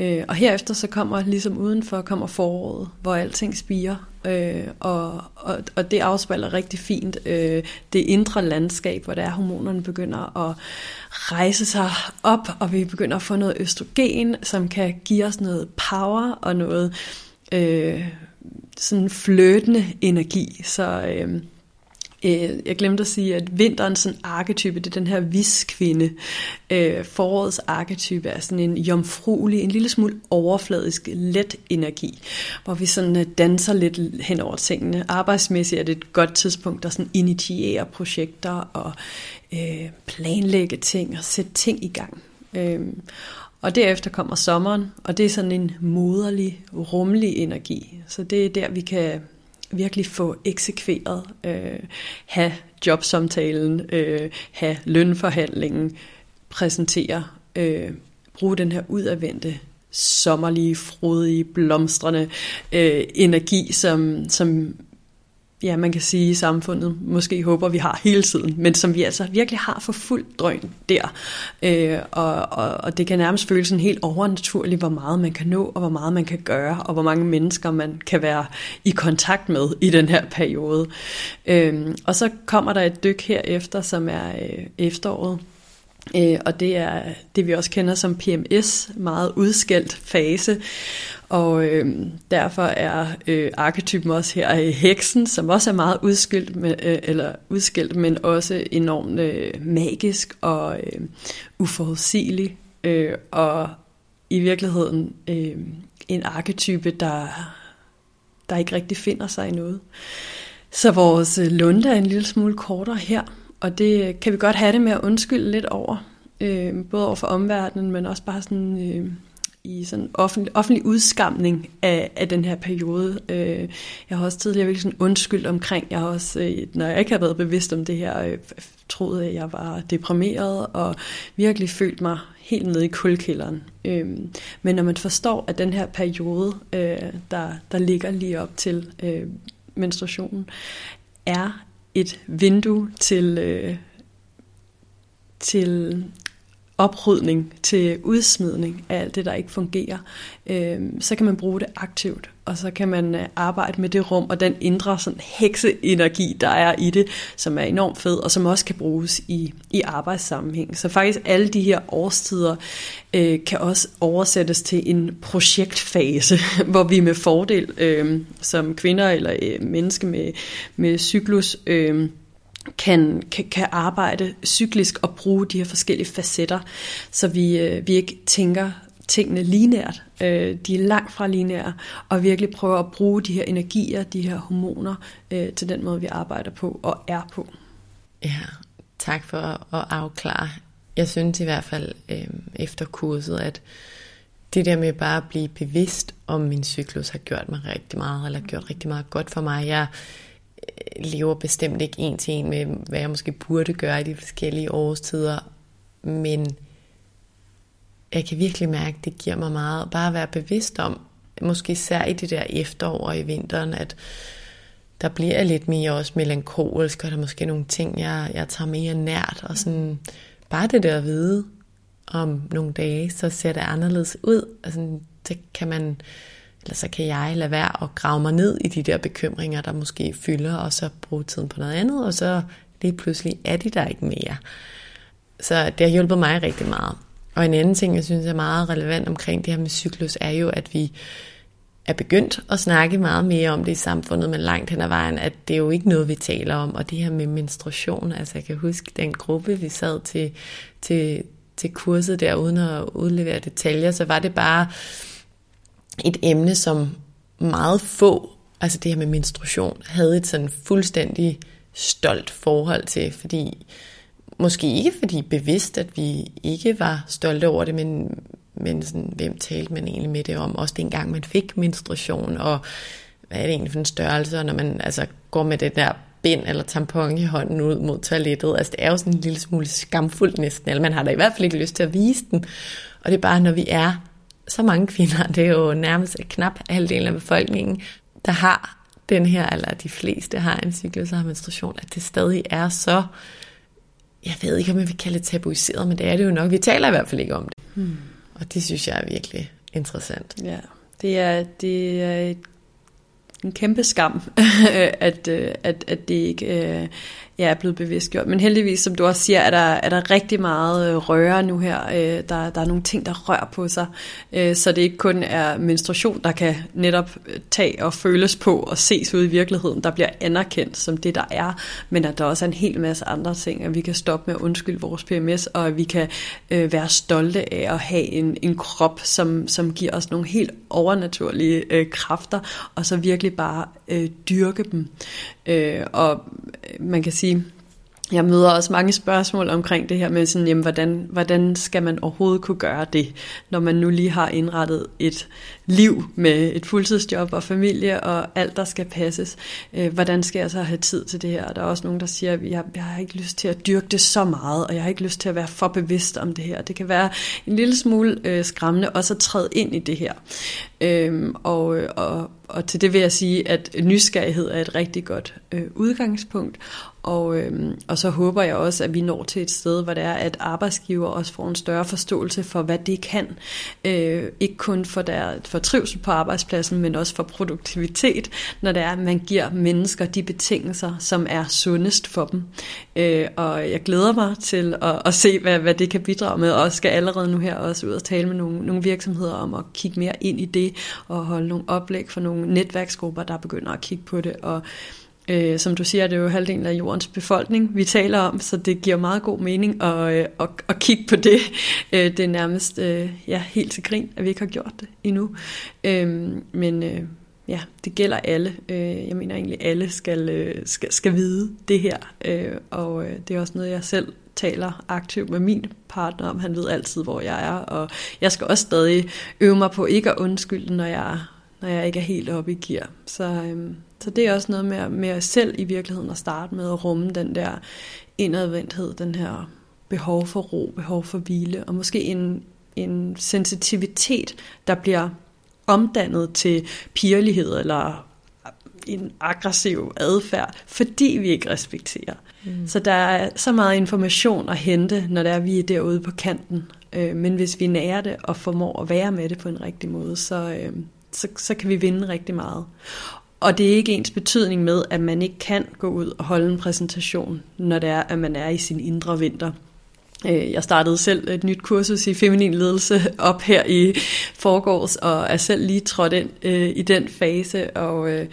Øh, og herefter så kommer, ligesom udenfor, kommer foråret, hvor alting spiger, øh, og, og, og det afspejler rigtig fint øh, det indre landskab, hvor der hormonerne begynder at rejse sig op, og vi begynder at få noget østrogen, som kan give os noget power og noget øh, sådan fløtende energi. Så øh, øh, jeg glemte at sige, at vinterens sådan arketype, det er den her viskvinde. Øh, forårets arketype er sådan en jomfruelig, en lille smule overfladisk, let energi, hvor vi sådan øh, danser lidt hen over tingene. Arbejdsmæssigt er det et godt tidspunkt, der sådan initiere projekter og øh, planlægge ting og sætte ting i gang. Øh, og derefter kommer sommeren, og det er sådan en moderlig, rummelig energi. Så det er der, vi kan virkelig få eksekveret, øh, have jobsamtalen, øh, have lønforhandlingen, præsentere, øh, bruge den her udadvendte, sommerlige, frodige, blomstrende øh, energi, som, som ja, man kan sige, i samfundet måske håber, vi har hele tiden, men som vi altså virkelig har for fuld drøn der. Øh, og, og, og det kan nærmest føles sådan helt overnaturligt, hvor meget man kan nå, og hvor meget man kan gøre, og hvor mange mennesker man kan være i kontakt med i den her periode. Øh, og så kommer der et dyk herefter, som er øh, efteråret, Øh, og det er det, vi også kender som PMS, meget udskældt fase. Og øh, derfor er øh, arketypen også her øh, heksen, som også er meget udskilt, med, øh, eller udskilt men også enormt øh, magisk og øh, uforudsigelig. Øh, og i virkeligheden øh, en arketype, der, der ikke rigtig finder sig i noget. Så vores øh, lunde er en lille smule kortere her, og det kan vi godt have det med at undskylde lidt over, øh, både over for omverdenen, men også bare sådan øh, i sådan offentlig, offentlig udskamning af, af den her periode. Øh, jeg har også tidligere virkelig sådan undskyldt omkring, jeg har også, øh, når jeg ikke har været bevidst om det her, øh, troede, at jeg var deprimeret og virkelig følt mig helt nede i kulkælderen. Øh, men når man forstår, at den her periode, øh, der, der ligger lige op til øh, menstruationen, er et vindue til, øh, til oprydning, til udsmidning af alt det, der ikke fungerer, øh, så kan man bruge det aktivt, og så kan man øh, arbejde med det rum og den indre sådan, hekseenergi, der er i det, som er enormt fed, og som også kan bruges i, i arbejdssammenhæng. Så faktisk alle de her årstider øh, kan også oversættes til en projektfase, hvor vi med fordel øh, som kvinder eller øh, menneske med, med cyklus øh, kan, kan, kan arbejde cyklisk og bruge de her forskellige facetter, så vi, øh, vi ikke tænker tingene linært. Øh, de er langt fra linære, og virkelig prøver at bruge de her energier, de her hormoner, øh, til den måde, vi arbejder på og er på. Ja, tak for at afklare. Jeg synes i hvert fald øh, efter kurset, at det der med bare at blive bevidst om min cyklus har gjort mig rigtig meget, eller gjort rigtig meget godt for mig. Jeg Øh, lever bestemt ikke en til en med, hvad jeg måske burde gøre i de forskellige årstider, men jeg kan virkelig mærke, at det giver mig meget. Bare at være bevidst om, måske især i det der efterår og i vinteren, at der bliver lidt mere også melankolsk, og der er måske nogle ting, jeg, jeg tager mere nært, og sådan, bare det der at vide, om nogle dage, så ser det anderledes ud. Altså, det kan man, eller så kan jeg lade være at grave mig ned i de der bekymringer, der måske fylder, og så bruge tiden på noget andet, og så lige pludselig er de der ikke mere. Så det har hjulpet mig rigtig meget. Og en anden ting, jeg synes er meget relevant omkring det her med cyklus, er jo, at vi er begyndt at snakke meget mere om det i samfundet, men langt hen ad vejen, at det er jo ikke noget, vi taler om. Og det her med menstruation, altså jeg kan huske den gruppe, vi sad til, til, til kurset der, uden at udlevere detaljer, så var det bare et emne, som meget få, altså det her med menstruation, havde et sådan fuldstændig stolt forhold til, fordi måske ikke fordi bevidst, at vi ikke var stolte over det, men, men sådan, hvem talte man egentlig med det om? Også dengang man fik menstruation, og hvad er det egentlig for en størrelse, når man altså, går med det der bind eller tampon i hånden ud mod toilettet. Altså det er jo sådan en lille smule skamfuldt næsten, eller man har da i hvert fald ikke lyst til at vise den. Og det er bare, når vi er så mange kvinder, det er jo nærmest knap halvdelen af befolkningen, der har den her, eller de fleste har en cyklus og har menstruation, at det stadig er så, jeg ved ikke, om jeg vil kalde det tabuiseret, men det er det jo nok. Vi taler i hvert fald ikke om det. Hmm. Og det synes jeg er virkelig interessant. Ja, det er, det er et, en kæmpe skam, at, at, at det ikke jeg ja, er blevet bevidstgjort. Men heldigvis, som du også siger, er der, er der rigtig meget øh, røre nu her. Øh, der, der er nogle ting, der rører på sig. Øh, så det ikke kun er menstruation, der kan netop tage og føles på og ses ud i virkeligheden, der bliver anerkendt som det, der er. Men at der også er en hel masse andre ting, at vi kan stoppe med at undskylde vores PMS, og at vi kan være stolte af at have en, en krop, som, som giver os nogle helt overnaturlige øh, kræfter, og så virkelig bare øh, dyrke dem. Øh, og man kan sige, jeg møder også mange spørgsmål omkring det her med, sådan, jamen, hvordan, hvordan skal man overhovedet kunne gøre det, når man nu lige har indrettet et liv med et fuldtidsjob og familie og alt, der skal passes. Øh, hvordan skal jeg så have tid til det her? Og der er også nogen, der siger, at jeg, jeg har ikke lyst til at dyrke det så meget, og jeg har ikke lyst til at være for bevidst om det her. Det kan være en lille smule øh, skræmmende også at træde ind i det her. Øhm, og, og, og til det vil jeg sige, at nysgerrighed er et rigtig godt øh, udgangspunkt, og, øhm, og så håber jeg også, at vi når til et sted, hvor det er, at arbejdsgiver også får en større forståelse for, hvad det kan. Øh, ikke kun for, der, for trivsel på arbejdspladsen, men også for produktivitet, når det er, at man giver mennesker de betingelser, som er sundest for dem. Øh, og jeg glæder mig til at, at se, hvad, hvad det kan bidrage med, og skal allerede nu her også ud og tale med nogle, nogle virksomheder om at kigge mere ind i det, og holde nogle oplæg for nogle netværksgrupper, der begynder at kigge på det, og Øh, som du siger, det er jo halvdelen af jordens befolkning, vi taler om, så det giver meget god mening at, øh, at, at kigge på det. Øh, det er nærmest øh, ja, helt til grin, at vi ikke har gjort det endnu. Øh, men øh, ja, det gælder alle. Øh, jeg mener egentlig, alle skal, øh, skal, skal vide det her, øh, og øh, det er også noget, jeg selv taler aktivt med min partner om. Han ved altid, hvor jeg er, og jeg skal også stadig øve mig på ikke at undskylde, når jeg, når jeg ikke er helt oppe i gear. Så, øh, så det er også noget med, med selv i virkeligheden at starte med at rumme den der indadvendthed, den her behov for ro, behov for hvile, og måske en, en sensitivitet, der bliver omdannet til pigerlighed eller en aggressiv adfærd, fordi vi ikke respekterer. Mm. Så der er så meget information at hente, når der er, vi er derude på kanten. Øh, men hvis vi nærer det og formår at være med det på en rigtig måde, så, øh, så, så kan vi vinde rigtig meget. Og det er ikke ens betydning med, at man ikke kan gå ud og holde en præsentation, når det er, at man er i sin indre vinter. Øh, jeg startede selv et nyt kursus i feminin ledelse op her i forgårs, og er selv lige trådt ind øh, i den fase. Og, øh,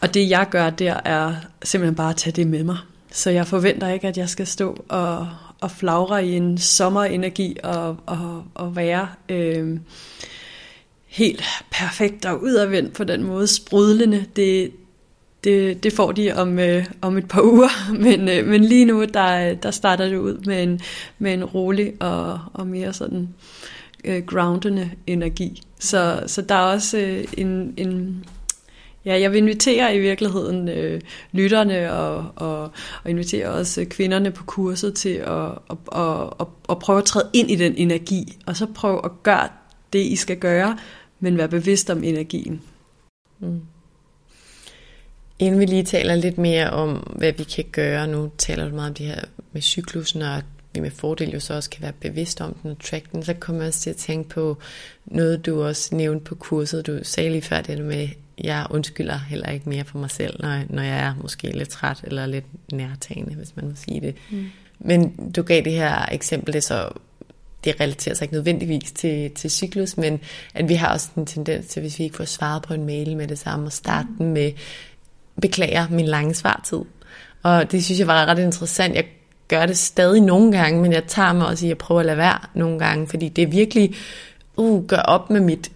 og det jeg gør der, er simpelthen bare at tage det med mig. Så jeg forventer ikke, at jeg skal stå og, og flagre i en sommerenergi og, og, og være øh, helt perfekt og udadvendt på den måde, sprudlende. Det, det, det får de om, øh, om et par uger, men, øh, men lige nu, der, der starter det ud med en, med en rolig og, og mere sådan øh, groundende energi. Så, så der er også øh, en, en, Ja, jeg vil invitere i virkeligheden øh, lytterne og, og, og invitere også øh, kvinderne på kurset til at, at, at, at, at prøve at træde ind i den energi, og så prøve at gøre det, I skal gøre, men være bevidst om energien. Mm. Inden vi lige taler lidt mere om, hvad vi kan gøre, nu taler du meget om det her med cyklusen, og at vi med fordel jo så også kan være bevidst om den og track den, så kommer jeg også til at tænke på noget, du også nævnte på kurset. Du sagde lige før det med, jeg undskylder heller ikke mere for mig selv, når, når jeg er måske lidt træt eller lidt nærtagende, hvis man må sige det. Mm. Men du gav det her eksempel, det så det relaterer sig ikke nødvendigvis til, til cyklus, men at vi har også en tendens til, hvis vi ikke får svaret på en mail med det samme, at starte mm. med, beklager min lange svartid. Og det synes jeg var ret interessant. Jeg gør det stadig nogle gange, men jeg tager mig også i at prøve at lade være nogle gange, fordi det er virkelig, uh, gør op med mit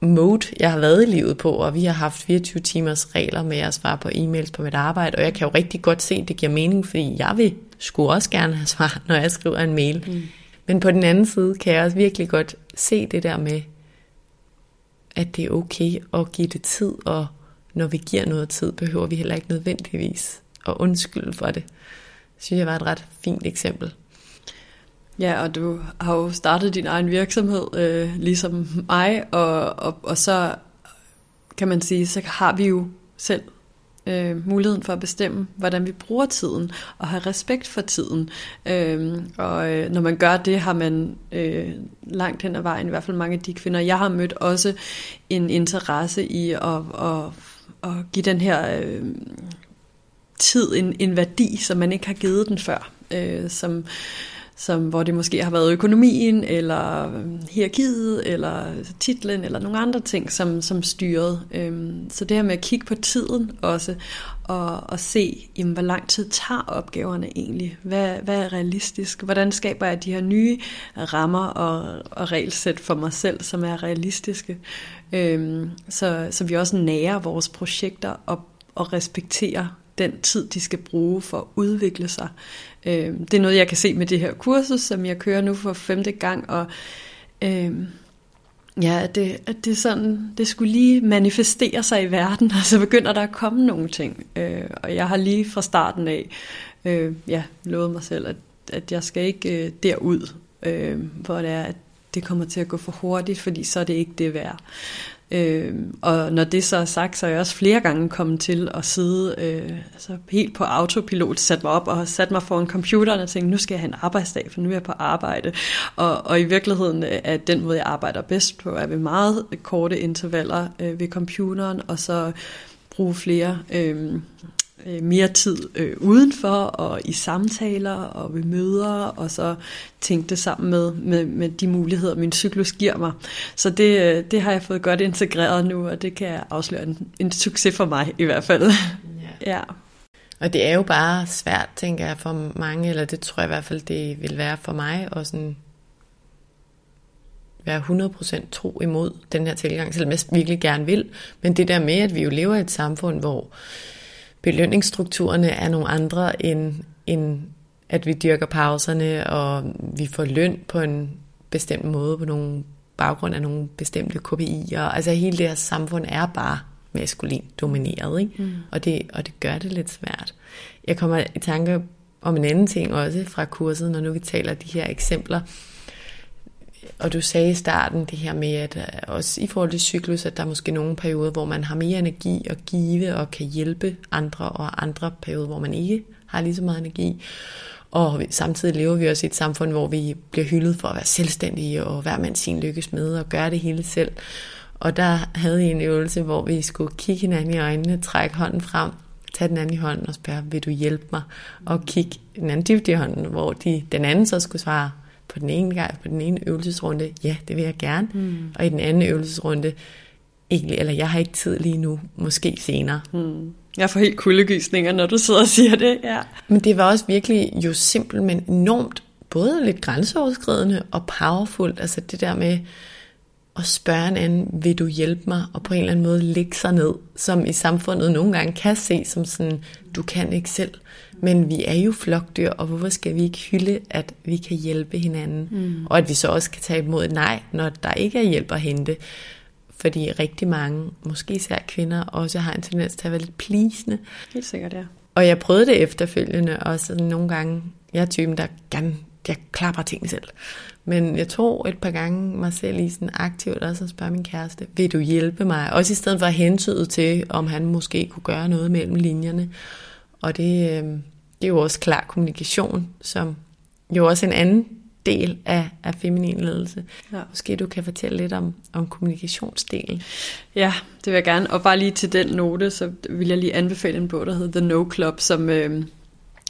mode, jeg har været i livet på, og vi har haft 24 timers regler med at svare på e-mails på mit arbejde, og jeg kan jo rigtig godt se, at det giver mening, fordi jeg vil skulle også gerne have svar, når jeg skriver en mail. Mm. Men på den anden side kan jeg også virkelig godt se det der med, at det er okay at give det tid, og når vi giver noget tid, behøver vi heller ikke nødvendigvis at undskylde for det. Det synes jeg var et ret fint eksempel. Ja, og du har jo startet din egen virksomhed, øh, ligesom mig, og, og, og så kan man sige, så har vi jo selv øh, muligheden for at bestemme, hvordan vi bruger tiden, og have respekt for tiden. Øh, og øh, når man gør det, har man øh, langt hen ad vejen, i hvert fald mange af de kvinder, jeg har mødt, også en interesse i at, at, at give den her øh, tid en, en værdi, som man ikke har givet den før. Øh, som som, hvor det måske har været økonomien, eller øhm, hierarkiet, eller titlen, eller nogle andre ting, som, som styret. Øhm, så det her med at kigge på tiden også, og, og se, jamen, hvor lang tid tager opgaverne egentlig? Hvad, hvad er realistisk? Hvordan skaber jeg de her nye rammer og, og regelsæt for mig selv, som er realistiske? Øhm, så, så vi også nærer vores projekter og, og respekterer den tid, de skal bruge for at udvikle sig. Øh, det er noget, jeg kan se med det her kursus, som jeg kører nu for femte gang, og øh, ja, at det, at det, sådan, det skulle lige manifestere sig i verden, og så begynder der at komme nogle ting. Øh, og jeg har lige fra starten af øh, ja, lovet mig selv, at, at jeg skal ikke øh, derud, øh, hvor det er, at det kommer til at gå for hurtigt, fordi så er det ikke det værd. Øh, og når det så er sagt, så er jeg også flere gange kommet til at sidde øh, altså helt på autopilot, sat mig op og sat mig foran computeren og tænkt, nu skal jeg have en arbejdsdag, for nu er jeg på arbejde. Og, og i virkeligheden øh, er den måde, jeg arbejder bedst på, er ved meget korte intervaller øh, ved computeren, og så bruge flere øh, øh, mere tid øh, udenfor og i samtaler og ved møder, og så tænke det sammen med, med, med de muligheder, min cyklus giver mig. Så det, øh, det har jeg fået godt integreret nu, og det kan jeg afsløre en, en succes for mig i hvert fald. Ja. ja. Og det er jo bare svært, tænker jeg, for mange, eller det tror jeg i hvert fald, det vil være for mig, og sådan være 100% tro imod den her tilgang, selvom jeg virkelig gerne vil. Men det der med, at vi jo lever i et samfund, hvor belønningsstrukturerne er nogle andre end, end at vi dyrker pauserne, og vi får løn på en bestemt måde, på nogle baggrund af nogle bestemte KPI'er. Altså hele det her samfund er bare maskulin domineret, ikke? Mm. Og, det, og det gør det lidt svært. Jeg kommer i tanke om en anden ting også fra kurset, når nu vi taler de her eksempler og du sagde i starten det her med, at øh, også i forhold til cyklus, at der er måske nogle perioder, hvor man har mere energi at give og kan hjælpe andre, og andre perioder, hvor man ikke har lige så meget energi. Og samtidig lever vi også i et samfund, hvor vi bliver hyldet for at være selvstændige og hver mand sin lykkes med og gøre det hele selv. Og der havde I en øvelse, hvor vi skulle kigge hinanden i øjnene, trække hånden frem, tage den anden i hånden og spørge, vil du hjælpe mig? Og kigge den anden dybt i hånden, hvor de, den anden så skulle svare på den ene gang, på den ene øvelsesrunde, ja, det vil jeg gerne. Mm. Og i den anden øvelsesrunde, egentlig, eller jeg har ikke tid lige nu, måske senere. Mm. Jeg får helt kuldegysninger, når du sidder og siger det. Ja. Men det var også virkelig jo simpelt, men enormt både lidt grænseoverskridende og powerful. Altså det der med at spørge en anden, vil du hjælpe mig? Og på en eller anden måde lægge sig ned, som i samfundet nogle gange kan se som sådan, du kan ikke selv. Men vi er jo flokdyr, og hvorfor skal vi ikke hylde, at vi kan hjælpe hinanden? Mm. Og at vi så også kan tage imod et nej, når der ikke er hjælp at hente. Fordi rigtig mange, måske især kvinder, også har en tendens til at være lidt plisende. Helt sikkert, ja. Og jeg prøvede det efterfølgende, og så nogle gange, jeg er typen, der gerne, jeg klarer bare tingene selv. Men jeg tog et par gange mig selv i sådan aktivt også at spørge min kæreste, vil du hjælpe mig? Også i stedet for at hentyde til, om han måske kunne gøre noget mellem linjerne. Og det, øh, det er jo også klar kommunikation, som jo også en anden del af, af feminin ledelse. Ja. Måske du kan fortælle lidt om, om kommunikationsdelen. Ja, det vil jeg gerne. Og bare lige til den note, så vil jeg lige anbefale en bog, der hedder The No Club, som, øh,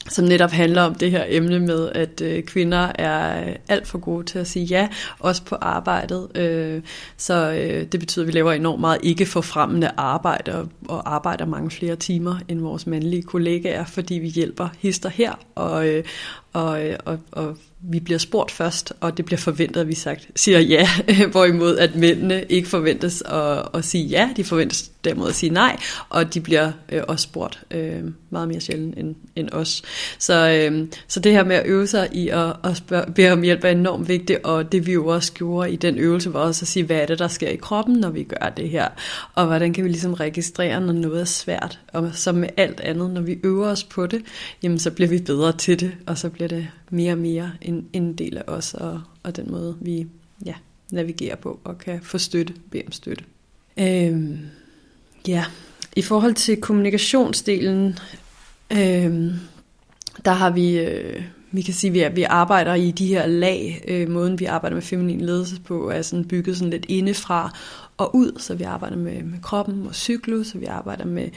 som netop handler om det her emne med, at øh, kvinder er øh, alt for gode til at sige ja, også på arbejdet. Øh, så øh, det betyder, at vi laver enormt meget ikke forfremmende arbejde, og, og arbejder mange flere timer end vores mandlige kollegaer, fordi vi hjælper hister her, og, øh, og, øh, og, og vi bliver spurgt først, og det bliver forventet, at vi sagt, siger ja, hvorimod at mændene ikke forventes at, at sige ja, de forventes derimod at sige nej, og de bliver øh, også spurgt øh, meget mere sjældent end, end os. Så, øh, så det her med at øve sig i at, at spørge, bede om hjælp er enormt vigtigt, og det vi jo også gjorde i den øvelse var også at sige, hvad er det, der sker i kroppen, når vi gør det her, og hvordan kan vi ligesom registrere, når noget er svært, og som med alt andet, når vi øver os på det, jamen så bliver vi bedre til det, og så bliver det mere og mere en, en del af os, og, og den måde, vi ja, navigerer på, og kan få støtte, bede om støtte. Øhm, ja, i forhold til kommunikationsdelen, øhm, der har vi, øh, vi kan sige, at vi, vi arbejder i de her lag. Øh, måden, vi arbejder med feminin ledelse på, er sådan bygget sådan lidt indefra og ud. Så vi arbejder med, med kroppen og cyklus, så vi arbejder med,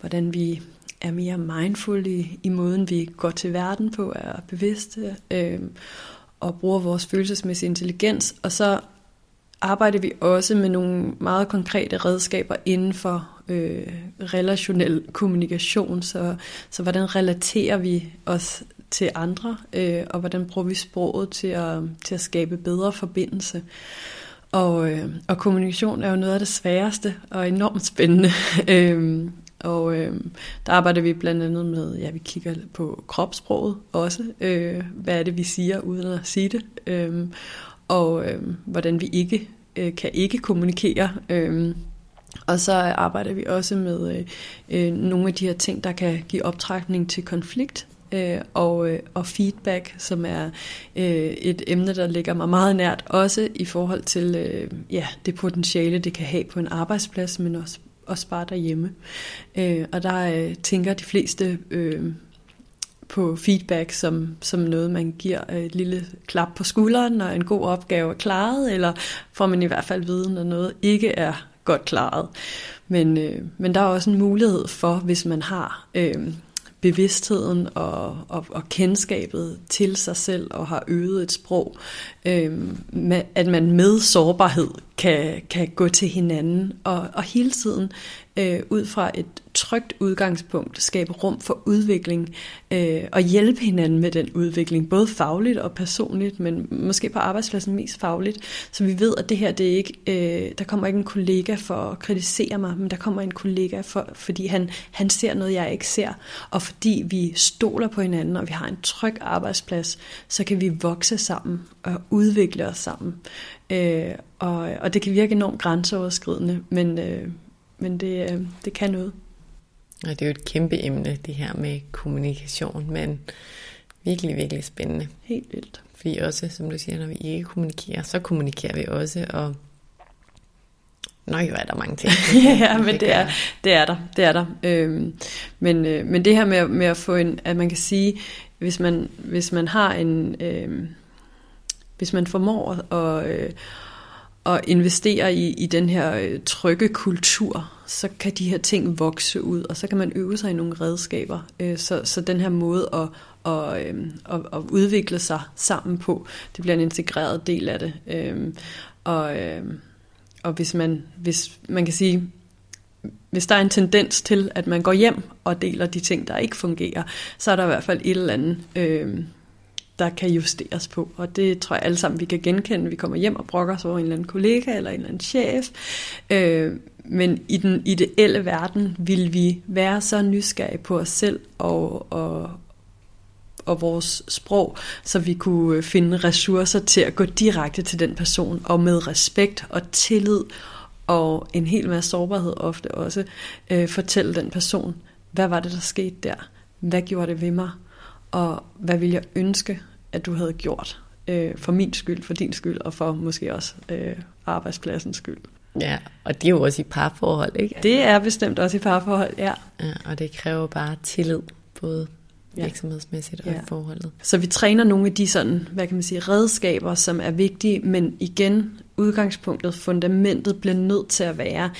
hvordan vi er mere mindful i, i måden, vi går til verden på, er bevidste øh, og bruger vores følelsesmæssige intelligens. Og så arbejder vi også med nogle meget konkrete redskaber inden for øh, relationel kommunikation. Så, så hvordan relaterer vi os til andre, øh, og hvordan bruger vi sproget til at, til at skabe bedre forbindelse. Og, øh, og kommunikation er jo noget af det sværeste og enormt spændende. øh, og øh, der arbejder vi blandt andet med, ja, vi kigger på kropssproget også. Øh, hvad er det, vi siger uden at sige det? Øh, og øh, hvordan vi ikke øh, kan ikke kommunikere. Øh, og så arbejder vi også med øh, øh, nogle af de her ting, der kan give optrækning til konflikt øh, og, øh, og feedback, som er øh, et emne, der ligger mig meget nært, også i forhold til øh, ja, det potentiale, det kan have på en arbejdsplads, men også og spare derhjemme. Øh, og der øh, tænker de fleste øh, på feedback som, som noget, man giver øh, et lille klap på skulderen, når en god opgave er klaret, eller får man i hvert fald viden, når noget ikke er godt klaret. Men, øh, men der er også en mulighed for, hvis man har øh, bevidstheden og, og, og kendskabet til sig selv og har øvet et sprog, øh, med, at man med sårbarhed kan, kan gå til hinanden og, og hele tiden øh, ud fra et trygt udgangspunkt skabe rum for udvikling øh, og hjælpe hinanden med den udvikling, både fagligt og personligt, men måske på arbejdspladsen mest fagligt. Så vi ved, at det her, det er ikke, øh, der kommer ikke en kollega for at kritisere mig, men der kommer en kollega, for, fordi han, han ser noget, jeg ikke ser, og fordi vi stoler på hinanden, og vi har en tryg arbejdsplads, så kan vi vokse sammen og udvikle os sammen. Øh, og, og det kan virke enormt grænseoverskridende, men, øh, men det, øh, det kan noget. Og det er jo et kæmpe emne, det her med kommunikation, men virkelig, virkelig spændende. Helt vildt. Fordi også, som du siger, når vi ikke kommunikerer, så kommunikerer vi også, og Nå jo, er der mange ting. ja, men det er, det er der. Det er der. Øhm, men, øh, men det her med, med at få en, at man kan sige, hvis man, hvis man har en, øh, hvis man formår at, øh, at investere i, i den her øh, trygge kultur, så kan de her ting vokse ud, og så kan man øve sig i nogle redskaber. Øh, så, så den her måde at, og, øh, at, at udvikle sig sammen på, det bliver en integreret del af det. Øh, og, øh, og hvis man, hvis man kan sige, hvis der er en tendens til, at man går hjem og deler de ting, der ikke fungerer, så er der i hvert fald et eller andet, øh, der kan justeres på. Og det tror jeg alle sammen, vi kan genkende. Vi kommer hjem og brokker os over en eller anden kollega eller en eller anden chef. Øh, men i den ideelle verden vil vi være så nysgerrige på os selv og, og, og vores sprog, så vi kunne finde ressourcer til at gå direkte til den person, og med respekt og tillid og en hel masse sårbarhed ofte også, øh, fortælle den person, hvad var det, der skete der? Hvad gjorde det ved mig? Og hvad ville jeg ønske, at du havde gjort? Øh, for min skyld, for din skyld, og for måske også øh, arbejdspladsens skyld. Ja, og det er jo også i parforhold, ikke? Det er bestemt også i parforhold, ja. ja og det kræver bare tillid, både virksomhedsmæssigt og ja. forholdet. Så vi træner nogle af de sådan, hvad kan man sige, redskaber, som er vigtige, men igen, udgangspunktet, fundamentet bliver nødt til at være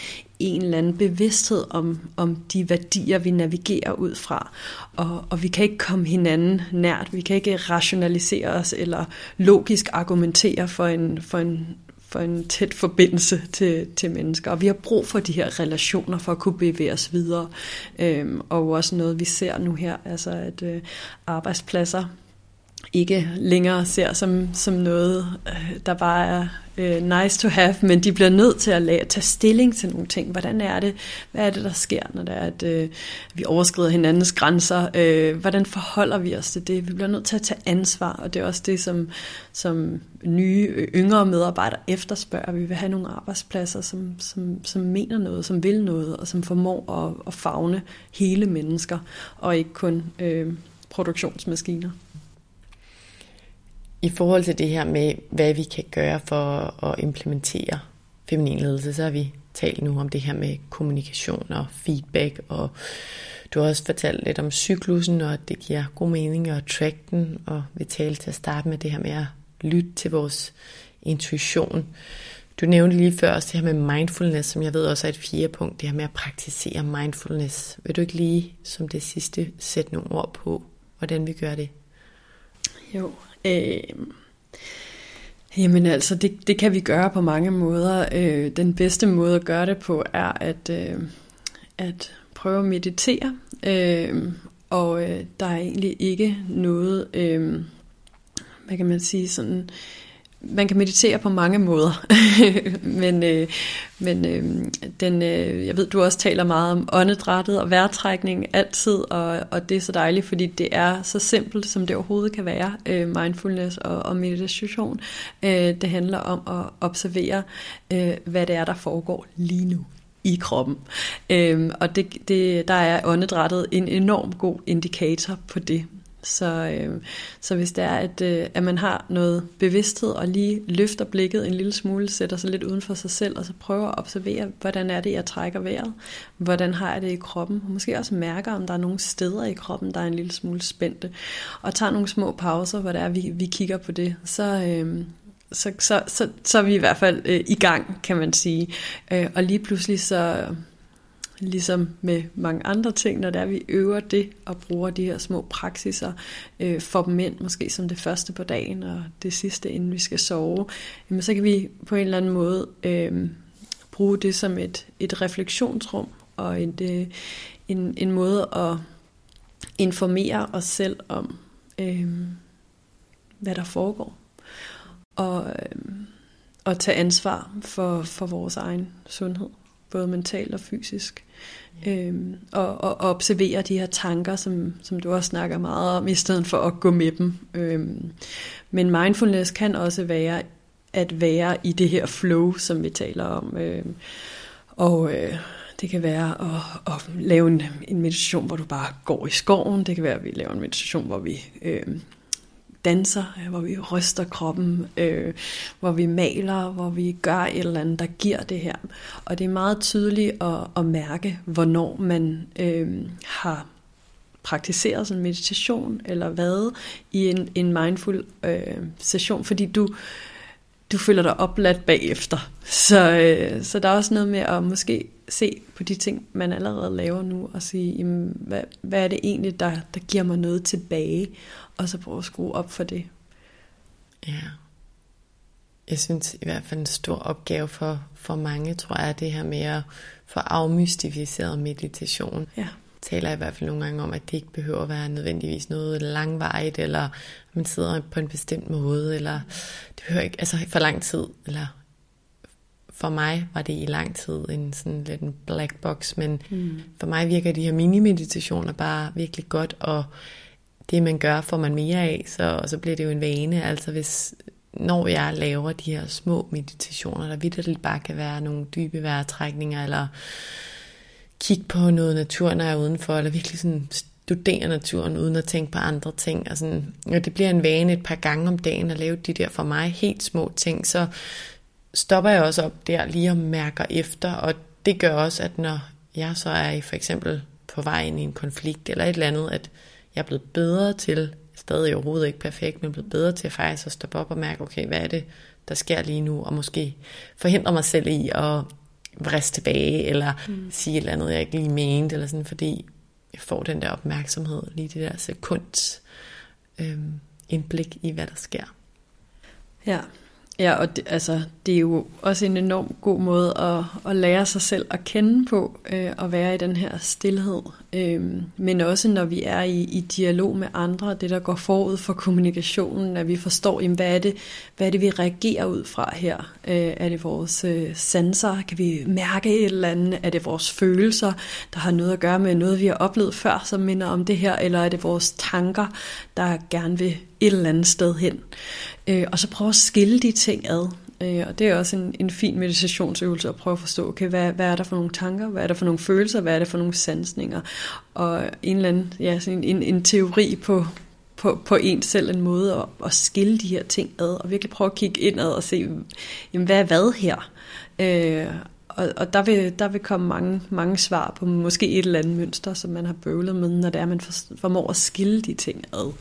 en eller anden bevidsthed om, om de værdier, vi navigerer ud fra. Og, og vi kan ikke komme hinanden nært, vi kan ikke rationalisere os eller logisk argumentere for en, for en for en tæt forbindelse til, til mennesker. Og vi har brug for de her relationer for at kunne bevæge os videre. Øhm, og også noget, vi ser nu her, altså at øh, arbejdspladser ikke længere ser som, som noget, øh, der bare er øh, nice to have, men de bliver nødt til at lade, tage stilling til nogle ting. Hvordan er det? Hvad er det, der sker, når det er, at øh, vi overskrider hinandens grænser? Øh, hvordan forholder vi os til det? Vi bliver nødt til at tage ansvar, og det er også det, som, som nye, yngre medarbejdere efterspørger. Vi vil have nogle arbejdspladser, som, som, som mener noget, som vil noget, og som formår at, at fagne hele mennesker, og ikke kun øh, produktionsmaskiner. I forhold til det her med, hvad vi kan gøre for at implementere feminin ledelse, så har vi talt nu om det her med kommunikation og feedback, og du har også fortalt lidt om cyklusen, og at det giver god mening at track den, og vi talte til at starte med det her med at lytte til vores intuition. Du nævnte lige før også det her med mindfulness, som jeg ved også er et fjerde punkt, det her med at praktisere mindfulness. Vil du ikke lige som det sidste sætte nogle ord på, hvordan vi gør det? Jo, Øh, jamen altså, det, det kan vi gøre på mange måder. Øh, den bedste måde at gøre det på er at, øh, at prøve at meditere. Øh, og øh, der er egentlig ikke noget, øh, hvad kan man sige, sådan... Man kan meditere på mange måder, men, øh, men øh, den, øh, jeg ved, du også taler meget om åndedrættet og vejrtrækning altid, og, og det er så dejligt, fordi det er så simpelt, som det overhovedet kan være, øh, mindfulness og, og meditation. Øh, det handler om at observere, øh, hvad det er, der foregår lige nu i kroppen. Øhm, og det, det, der er åndedrættet en enorm god indikator på det. Så, øh, så hvis det er, at, øh, at man har noget bevidsthed og lige løfter blikket en lille smule, sætter sig lidt uden for sig selv, og så prøver at observere, hvordan er det, jeg trækker vejret? Hvordan har jeg det i kroppen? Og måske også mærker, om der er nogle steder i kroppen, der er en lille smule spændte. Og tager nogle små pauser, hvor det er, vi, vi kigger på det. Så, øh, så, så, så, så er vi i hvert fald øh, i gang, kan man sige. Øh, og lige pludselig så ligesom med mange andre ting, når det er, vi øver det og bruger de her små praksiser øh, for dem ind, måske som det første på dagen og det sidste, inden vi skal sove, jamen, så kan vi på en eller anden måde øh, bruge det som et, et refleksionsrum og et, øh, en, en måde at informere os selv om, øh, hvad der foregår. Og, øh, og tage ansvar for, for vores egen sundhed både mentalt og fysisk. Ja. Øhm, og, og, og observere de her tanker, som, som du også snakker meget om, i stedet for at gå med dem. Øhm, men mindfulness kan også være at være i det her flow, som vi taler om. Øhm, og øh, det kan være at, at lave en, en meditation, hvor du bare går i skoven. Det kan være, at vi laver en meditation, hvor vi øh, danser, øh, hvor vi ryster kroppen, øh, hvor vi maler, hvor vi gør et eller andet, der giver det her. Og det er meget tydeligt at, at mærke, hvornår man øh, har praktiseret sådan meditation eller hvad i en, en mindful øh, session, fordi du du føler dig opladt bagefter. Så, øh, så der er også noget med at måske se på de ting, man allerede laver nu, og sige, jamen, hvad, hvad er det egentlig, der, der giver mig noget tilbage, og så prøve at skrue op for det. Ja. Jeg synes i hvert fald en stor opgave for, for mange, tror jeg, er det her med at få afmystificeret meditation. Ja taler i hvert fald nogle gange om, at det ikke behøver at være nødvendigvis noget langvejt, eller man sidder på en bestemt måde, eller det behøver ikke, altså for lang tid, eller for mig var det i lang tid en sådan lidt en black box, men mm. for mig virker de her mini-meditationer bare virkelig godt, og det man gør, får man mere af, så, og så bliver det jo en vane, altså hvis, når jeg laver de her små meditationer, der vidderligt bare kan være nogle dybe vejrtrækninger, eller kigge på noget natur, når jeg er udenfor, eller virkelig sådan studere naturen, uden at tænke på andre ting. Og, sådan, og det bliver en vane et par gange om dagen at lave de der for mig helt små ting, så stopper jeg også op der lige og mærker efter, og det gør også, at når jeg så er i for eksempel på vej ind i en konflikt eller et eller andet, at jeg er blevet bedre til, stadig overhovedet ikke perfekt, men blevet bedre til at faktisk at stoppe op og mærke, okay, hvad er det, der sker lige nu, og måske forhindre mig selv i at vriste tilbage, eller mm. sige et eller andet, jeg ikke lige mente, eller sådan, fordi jeg får den der opmærksomhed, lige det der sekund øhm, indblik i, hvad der sker. Ja, Ja, og det, altså, det er jo også en enorm god måde at, at lære sig selv at kende på, øh, at være i den her stillhed. Øh, men også når vi er i, i dialog med andre, det der går forud for kommunikationen, at vi forstår, jamen, hvad, er det, hvad er det, vi reagerer ud fra her? Øh, er det vores øh, sanser? Kan vi mærke et eller andet? Er det vores følelser, der har noget at gøre med noget, vi har oplevet før, som minder om det her? Eller er det vores tanker, der gerne vil et eller andet sted hen? Øh, og så prøve at skille de ting ad. Øh, og det er også en, en fin meditationsøvelse at prøve at forstå, okay, hvad, hvad er der for nogle tanker, hvad er der for nogle følelser, hvad er der for nogle sansninger, og en eller anden, ja, sådan en, en teori på, på, på en selv en måde at, at skille de her ting ad, og virkelig prøve at kigge indad og se, jamen, hvad er hvad her? Øh, og, og der, vil, der vil komme mange, mange svar på måske et eller andet mønster, som man har bøvlet med, når det er, man formår at skille de ting ad.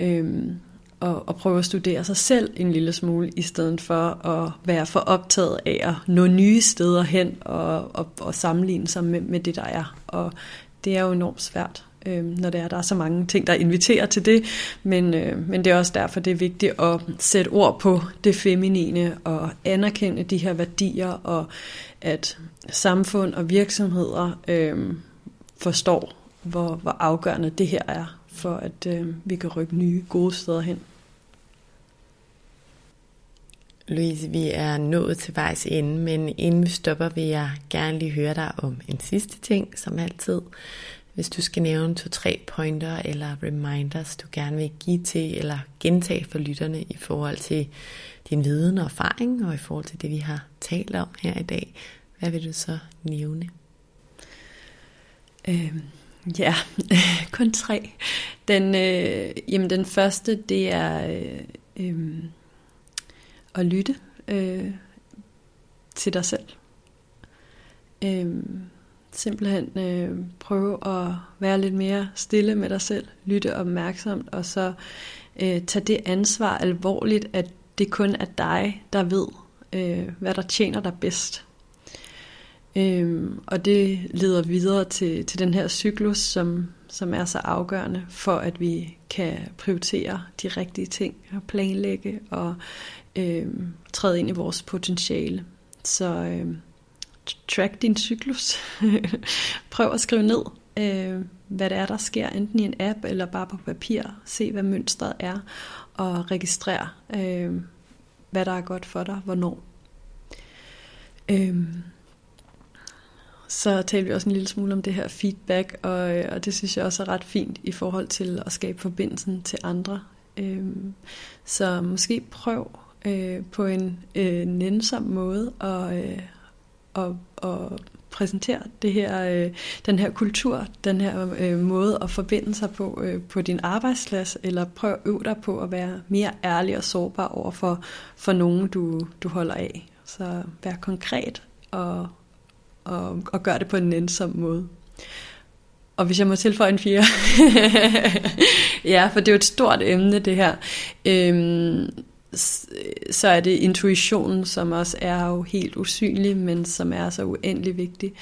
Øhm, og, og prøve at studere sig selv en lille smule, i stedet for at være for optaget af at nå nye steder hen og, og, og sammenligne sig med, med det, der er. Og det er jo enormt svært, øh, når det er, der er så mange ting, der inviterer til det. Men, øh, men det er også derfor, det er vigtigt at sætte ord på det feminine og anerkende de her værdier, og at samfund og virksomheder øh, forstår, hvor, hvor afgørende det her er for at øh, vi kan rykke nye gode steder hen. Louise, vi er nået til vejs ende, men inden vi stopper, vil jeg gerne lige høre dig om en sidste ting, som altid. Hvis du skal nævne to-tre pointer eller reminders, du gerne vil give til eller gentage for lytterne i forhold til din viden og erfaring, og i forhold til det, vi har talt om her i dag, hvad vil du så nævne? Øhm, ja, kun tre. Den, øh, jamen den første, det er... Øh, øh, at lytte øh, til dig selv. Øh, simpelthen øh, prøve at være lidt mere stille med dig selv, lytte opmærksomt, og så øh, tage det ansvar alvorligt, at det kun er dig, der ved, øh, hvad der tjener dig bedst. Øhm, og det leder videre til, til den her cyklus, som, som er så afgørende for, at vi kan prioritere de rigtige ting og planlægge og øh, træde ind i vores potentiale. Så øh, track din cyklus. Prøv at skrive ned, øh, hvad det er, der sker, enten i en app eller bare på papir. Se, hvad mønstret er, og registrer, øh, hvad der er godt for dig, hvornår. Øh, så talte vi også en lille smule om det her feedback, og, øh, og det synes jeg også er ret fint i forhold til at skabe forbindelsen til andre. Øh, så måske prøv øh, på en øh, nænsom måde at, øh, og, og præsentere det her, øh, den her kultur, den her øh, måde at forbinde sig på øh, på din arbejdsplads, eller prøv at øve dig på at være mere ærlig og sårbar over for, for nogen, du, du holder af. Så vær konkret og, og, og gør det på en nænsom måde. Og hvis jeg må tilføje en fire. ja, for det er jo et stort emne, det her. Øhm, så er det intuitionen, som også er jo helt usynlig, men som er så uendelig vigtig.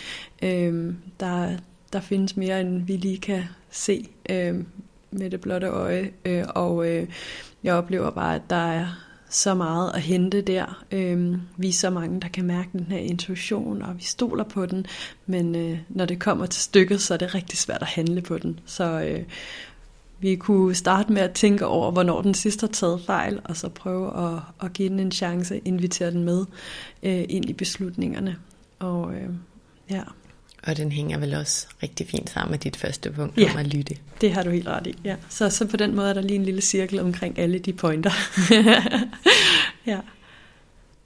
Øhm, der, der findes mere, end vi lige kan se øhm, med det blotte øje. Øh, og øh, jeg oplever bare, at der er så meget at hente der. Øhm, vi er så mange, der kan mærke den her intuition, og vi stoler på den, men øh, når det kommer til stykket, så er det rigtig svært at handle på den. Så øh, vi kunne starte med at tænke over, hvornår den sidste har taget fejl, og så prøve at, at give den en chance, invitere den med øh, ind i beslutningerne. Og øh, ja. Og den hænger vel også rigtig fint sammen med dit første punkt ja, om at lytte. det har du helt ret i. Ja. Så, så på den måde er der lige en lille cirkel omkring alle de pointer. ja.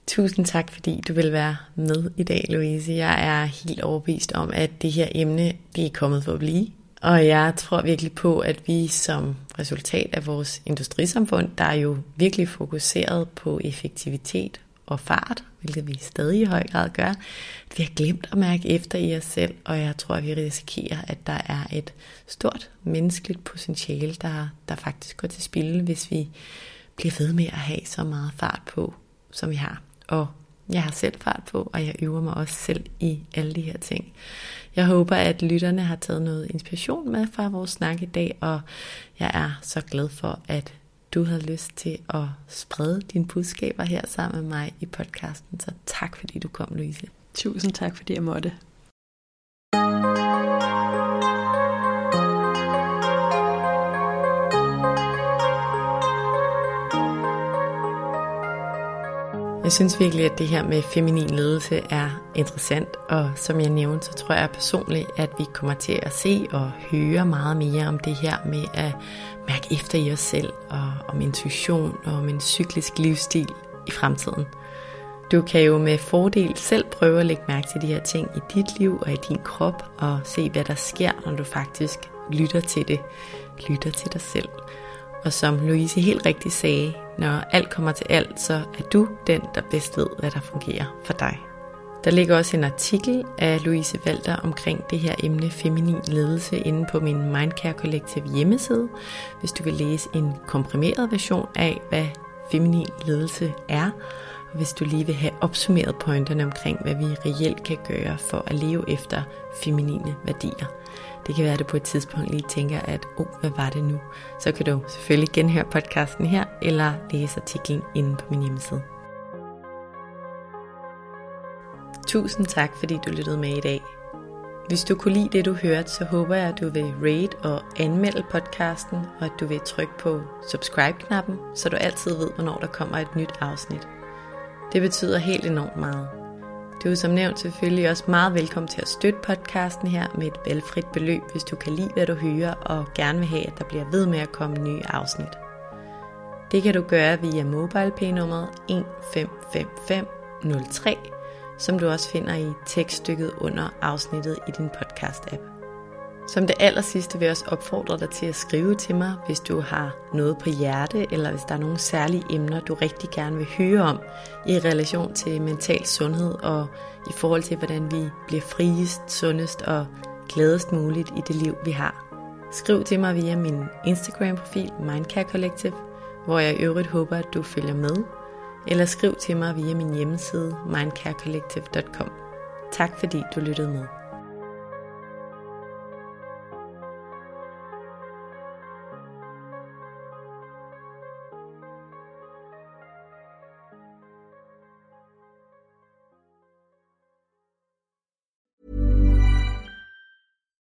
Tusind tak, fordi du vil være med i dag, Louise. Jeg er helt overbevist om, at det her emne det er kommet for at blive. Og jeg tror virkelig på, at vi som resultat af vores industrisamfund, der er jo virkelig fokuseret på effektivitet og fart, hvilket vi stadig i høj grad gør, at vi har glemt at mærke efter i os selv, og jeg tror, at vi risikerer, at der er et stort menneskeligt potentiale, der, der faktisk går til spil, hvis vi bliver ved med at have så meget fart på, som vi har. Og jeg har selv fart på, og jeg øver mig også selv i alle de her ting. Jeg håber, at lytterne har taget noget inspiration med fra vores snak i dag, og jeg er så glad for, at du havde lyst til at sprede dine budskaber her sammen med mig i podcasten. Så tak fordi du kom, Louise. Tusind tak fordi jeg måtte. Jeg synes virkelig, at det her med feminin ledelse er interessant, og som jeg nævnte, så tror jeg personligt, at vi kommer til at se og høre meget mere om det her med at mærke efter i os selv, og om intuition og om en cyklisk livsstil i fremtiden. Du kan jo med fordel selv prøve at lægge mærke til de her ting i dit liv og i din krop, og se hvad der sker, når du faktisk lytter til det, lytter til dig selv. Og som Louise helt rigtigt sagde, når alt kommer til alt, så er du den, der bedst ved, hvad der fungerer for dig. Der ligger også en artikel af Louise Walter omkring det her emne feminin ledelse inde på min Mindcare Collective hjemmeside, hvis du vil læse en komprimeret version af, hvad feminin ledelse er, hvis du lige vil have opsummeret pointerne omkring, hvad vi reelt kan gøre for at leve efter feminine værdier. Det kan være, at du på et tidspunkt lige tænker, at oh, hvad var det nu? Så kan du selvfølgelig genhøre podcasten her, eller læse artiklen inde på min hjemmeside. Tusind tak, fordi du lyttede med i dag. Hvis du kunne lide det, du hørte, så håber jeg, at du vil rate og anmelde podcasten, og at du vil trykke på subscribe-knappen, så du altid ved, hvornår der kommer et nyt afsnit. Det betyder helt enormt meget. Du er som nævnt selvfølgelig også meget velkommen til at støtte podcasten her med et valgfrit beløb, hvis du kan lide, hvad du hører, og gerne vil have, at der bliver ved med at komme nye afsnit. Det kan du gøre via MobilePay-nummeret 155503, som du også finder i tekststykket under afsnittet i din podcast-app. Som det aller sidste vil jeg også opfordre dig til at skrive til mig, hvis du har noget på hjerte, eller hvis der er nogle særlige emner, du rigtig gerne vil høre om i relation til mental sundhed og i forhold til, hvordan vi bliver friest, sundest og gladest muligt i det liv, vi har. Skriv til mig via min Instagram-profil Mindcare Collective, hvor jeg i øvrigt håber, at du følger med, eller skriv til mig via min hjemmeside mindcarecollective.com. Tak fordi du lyttede med.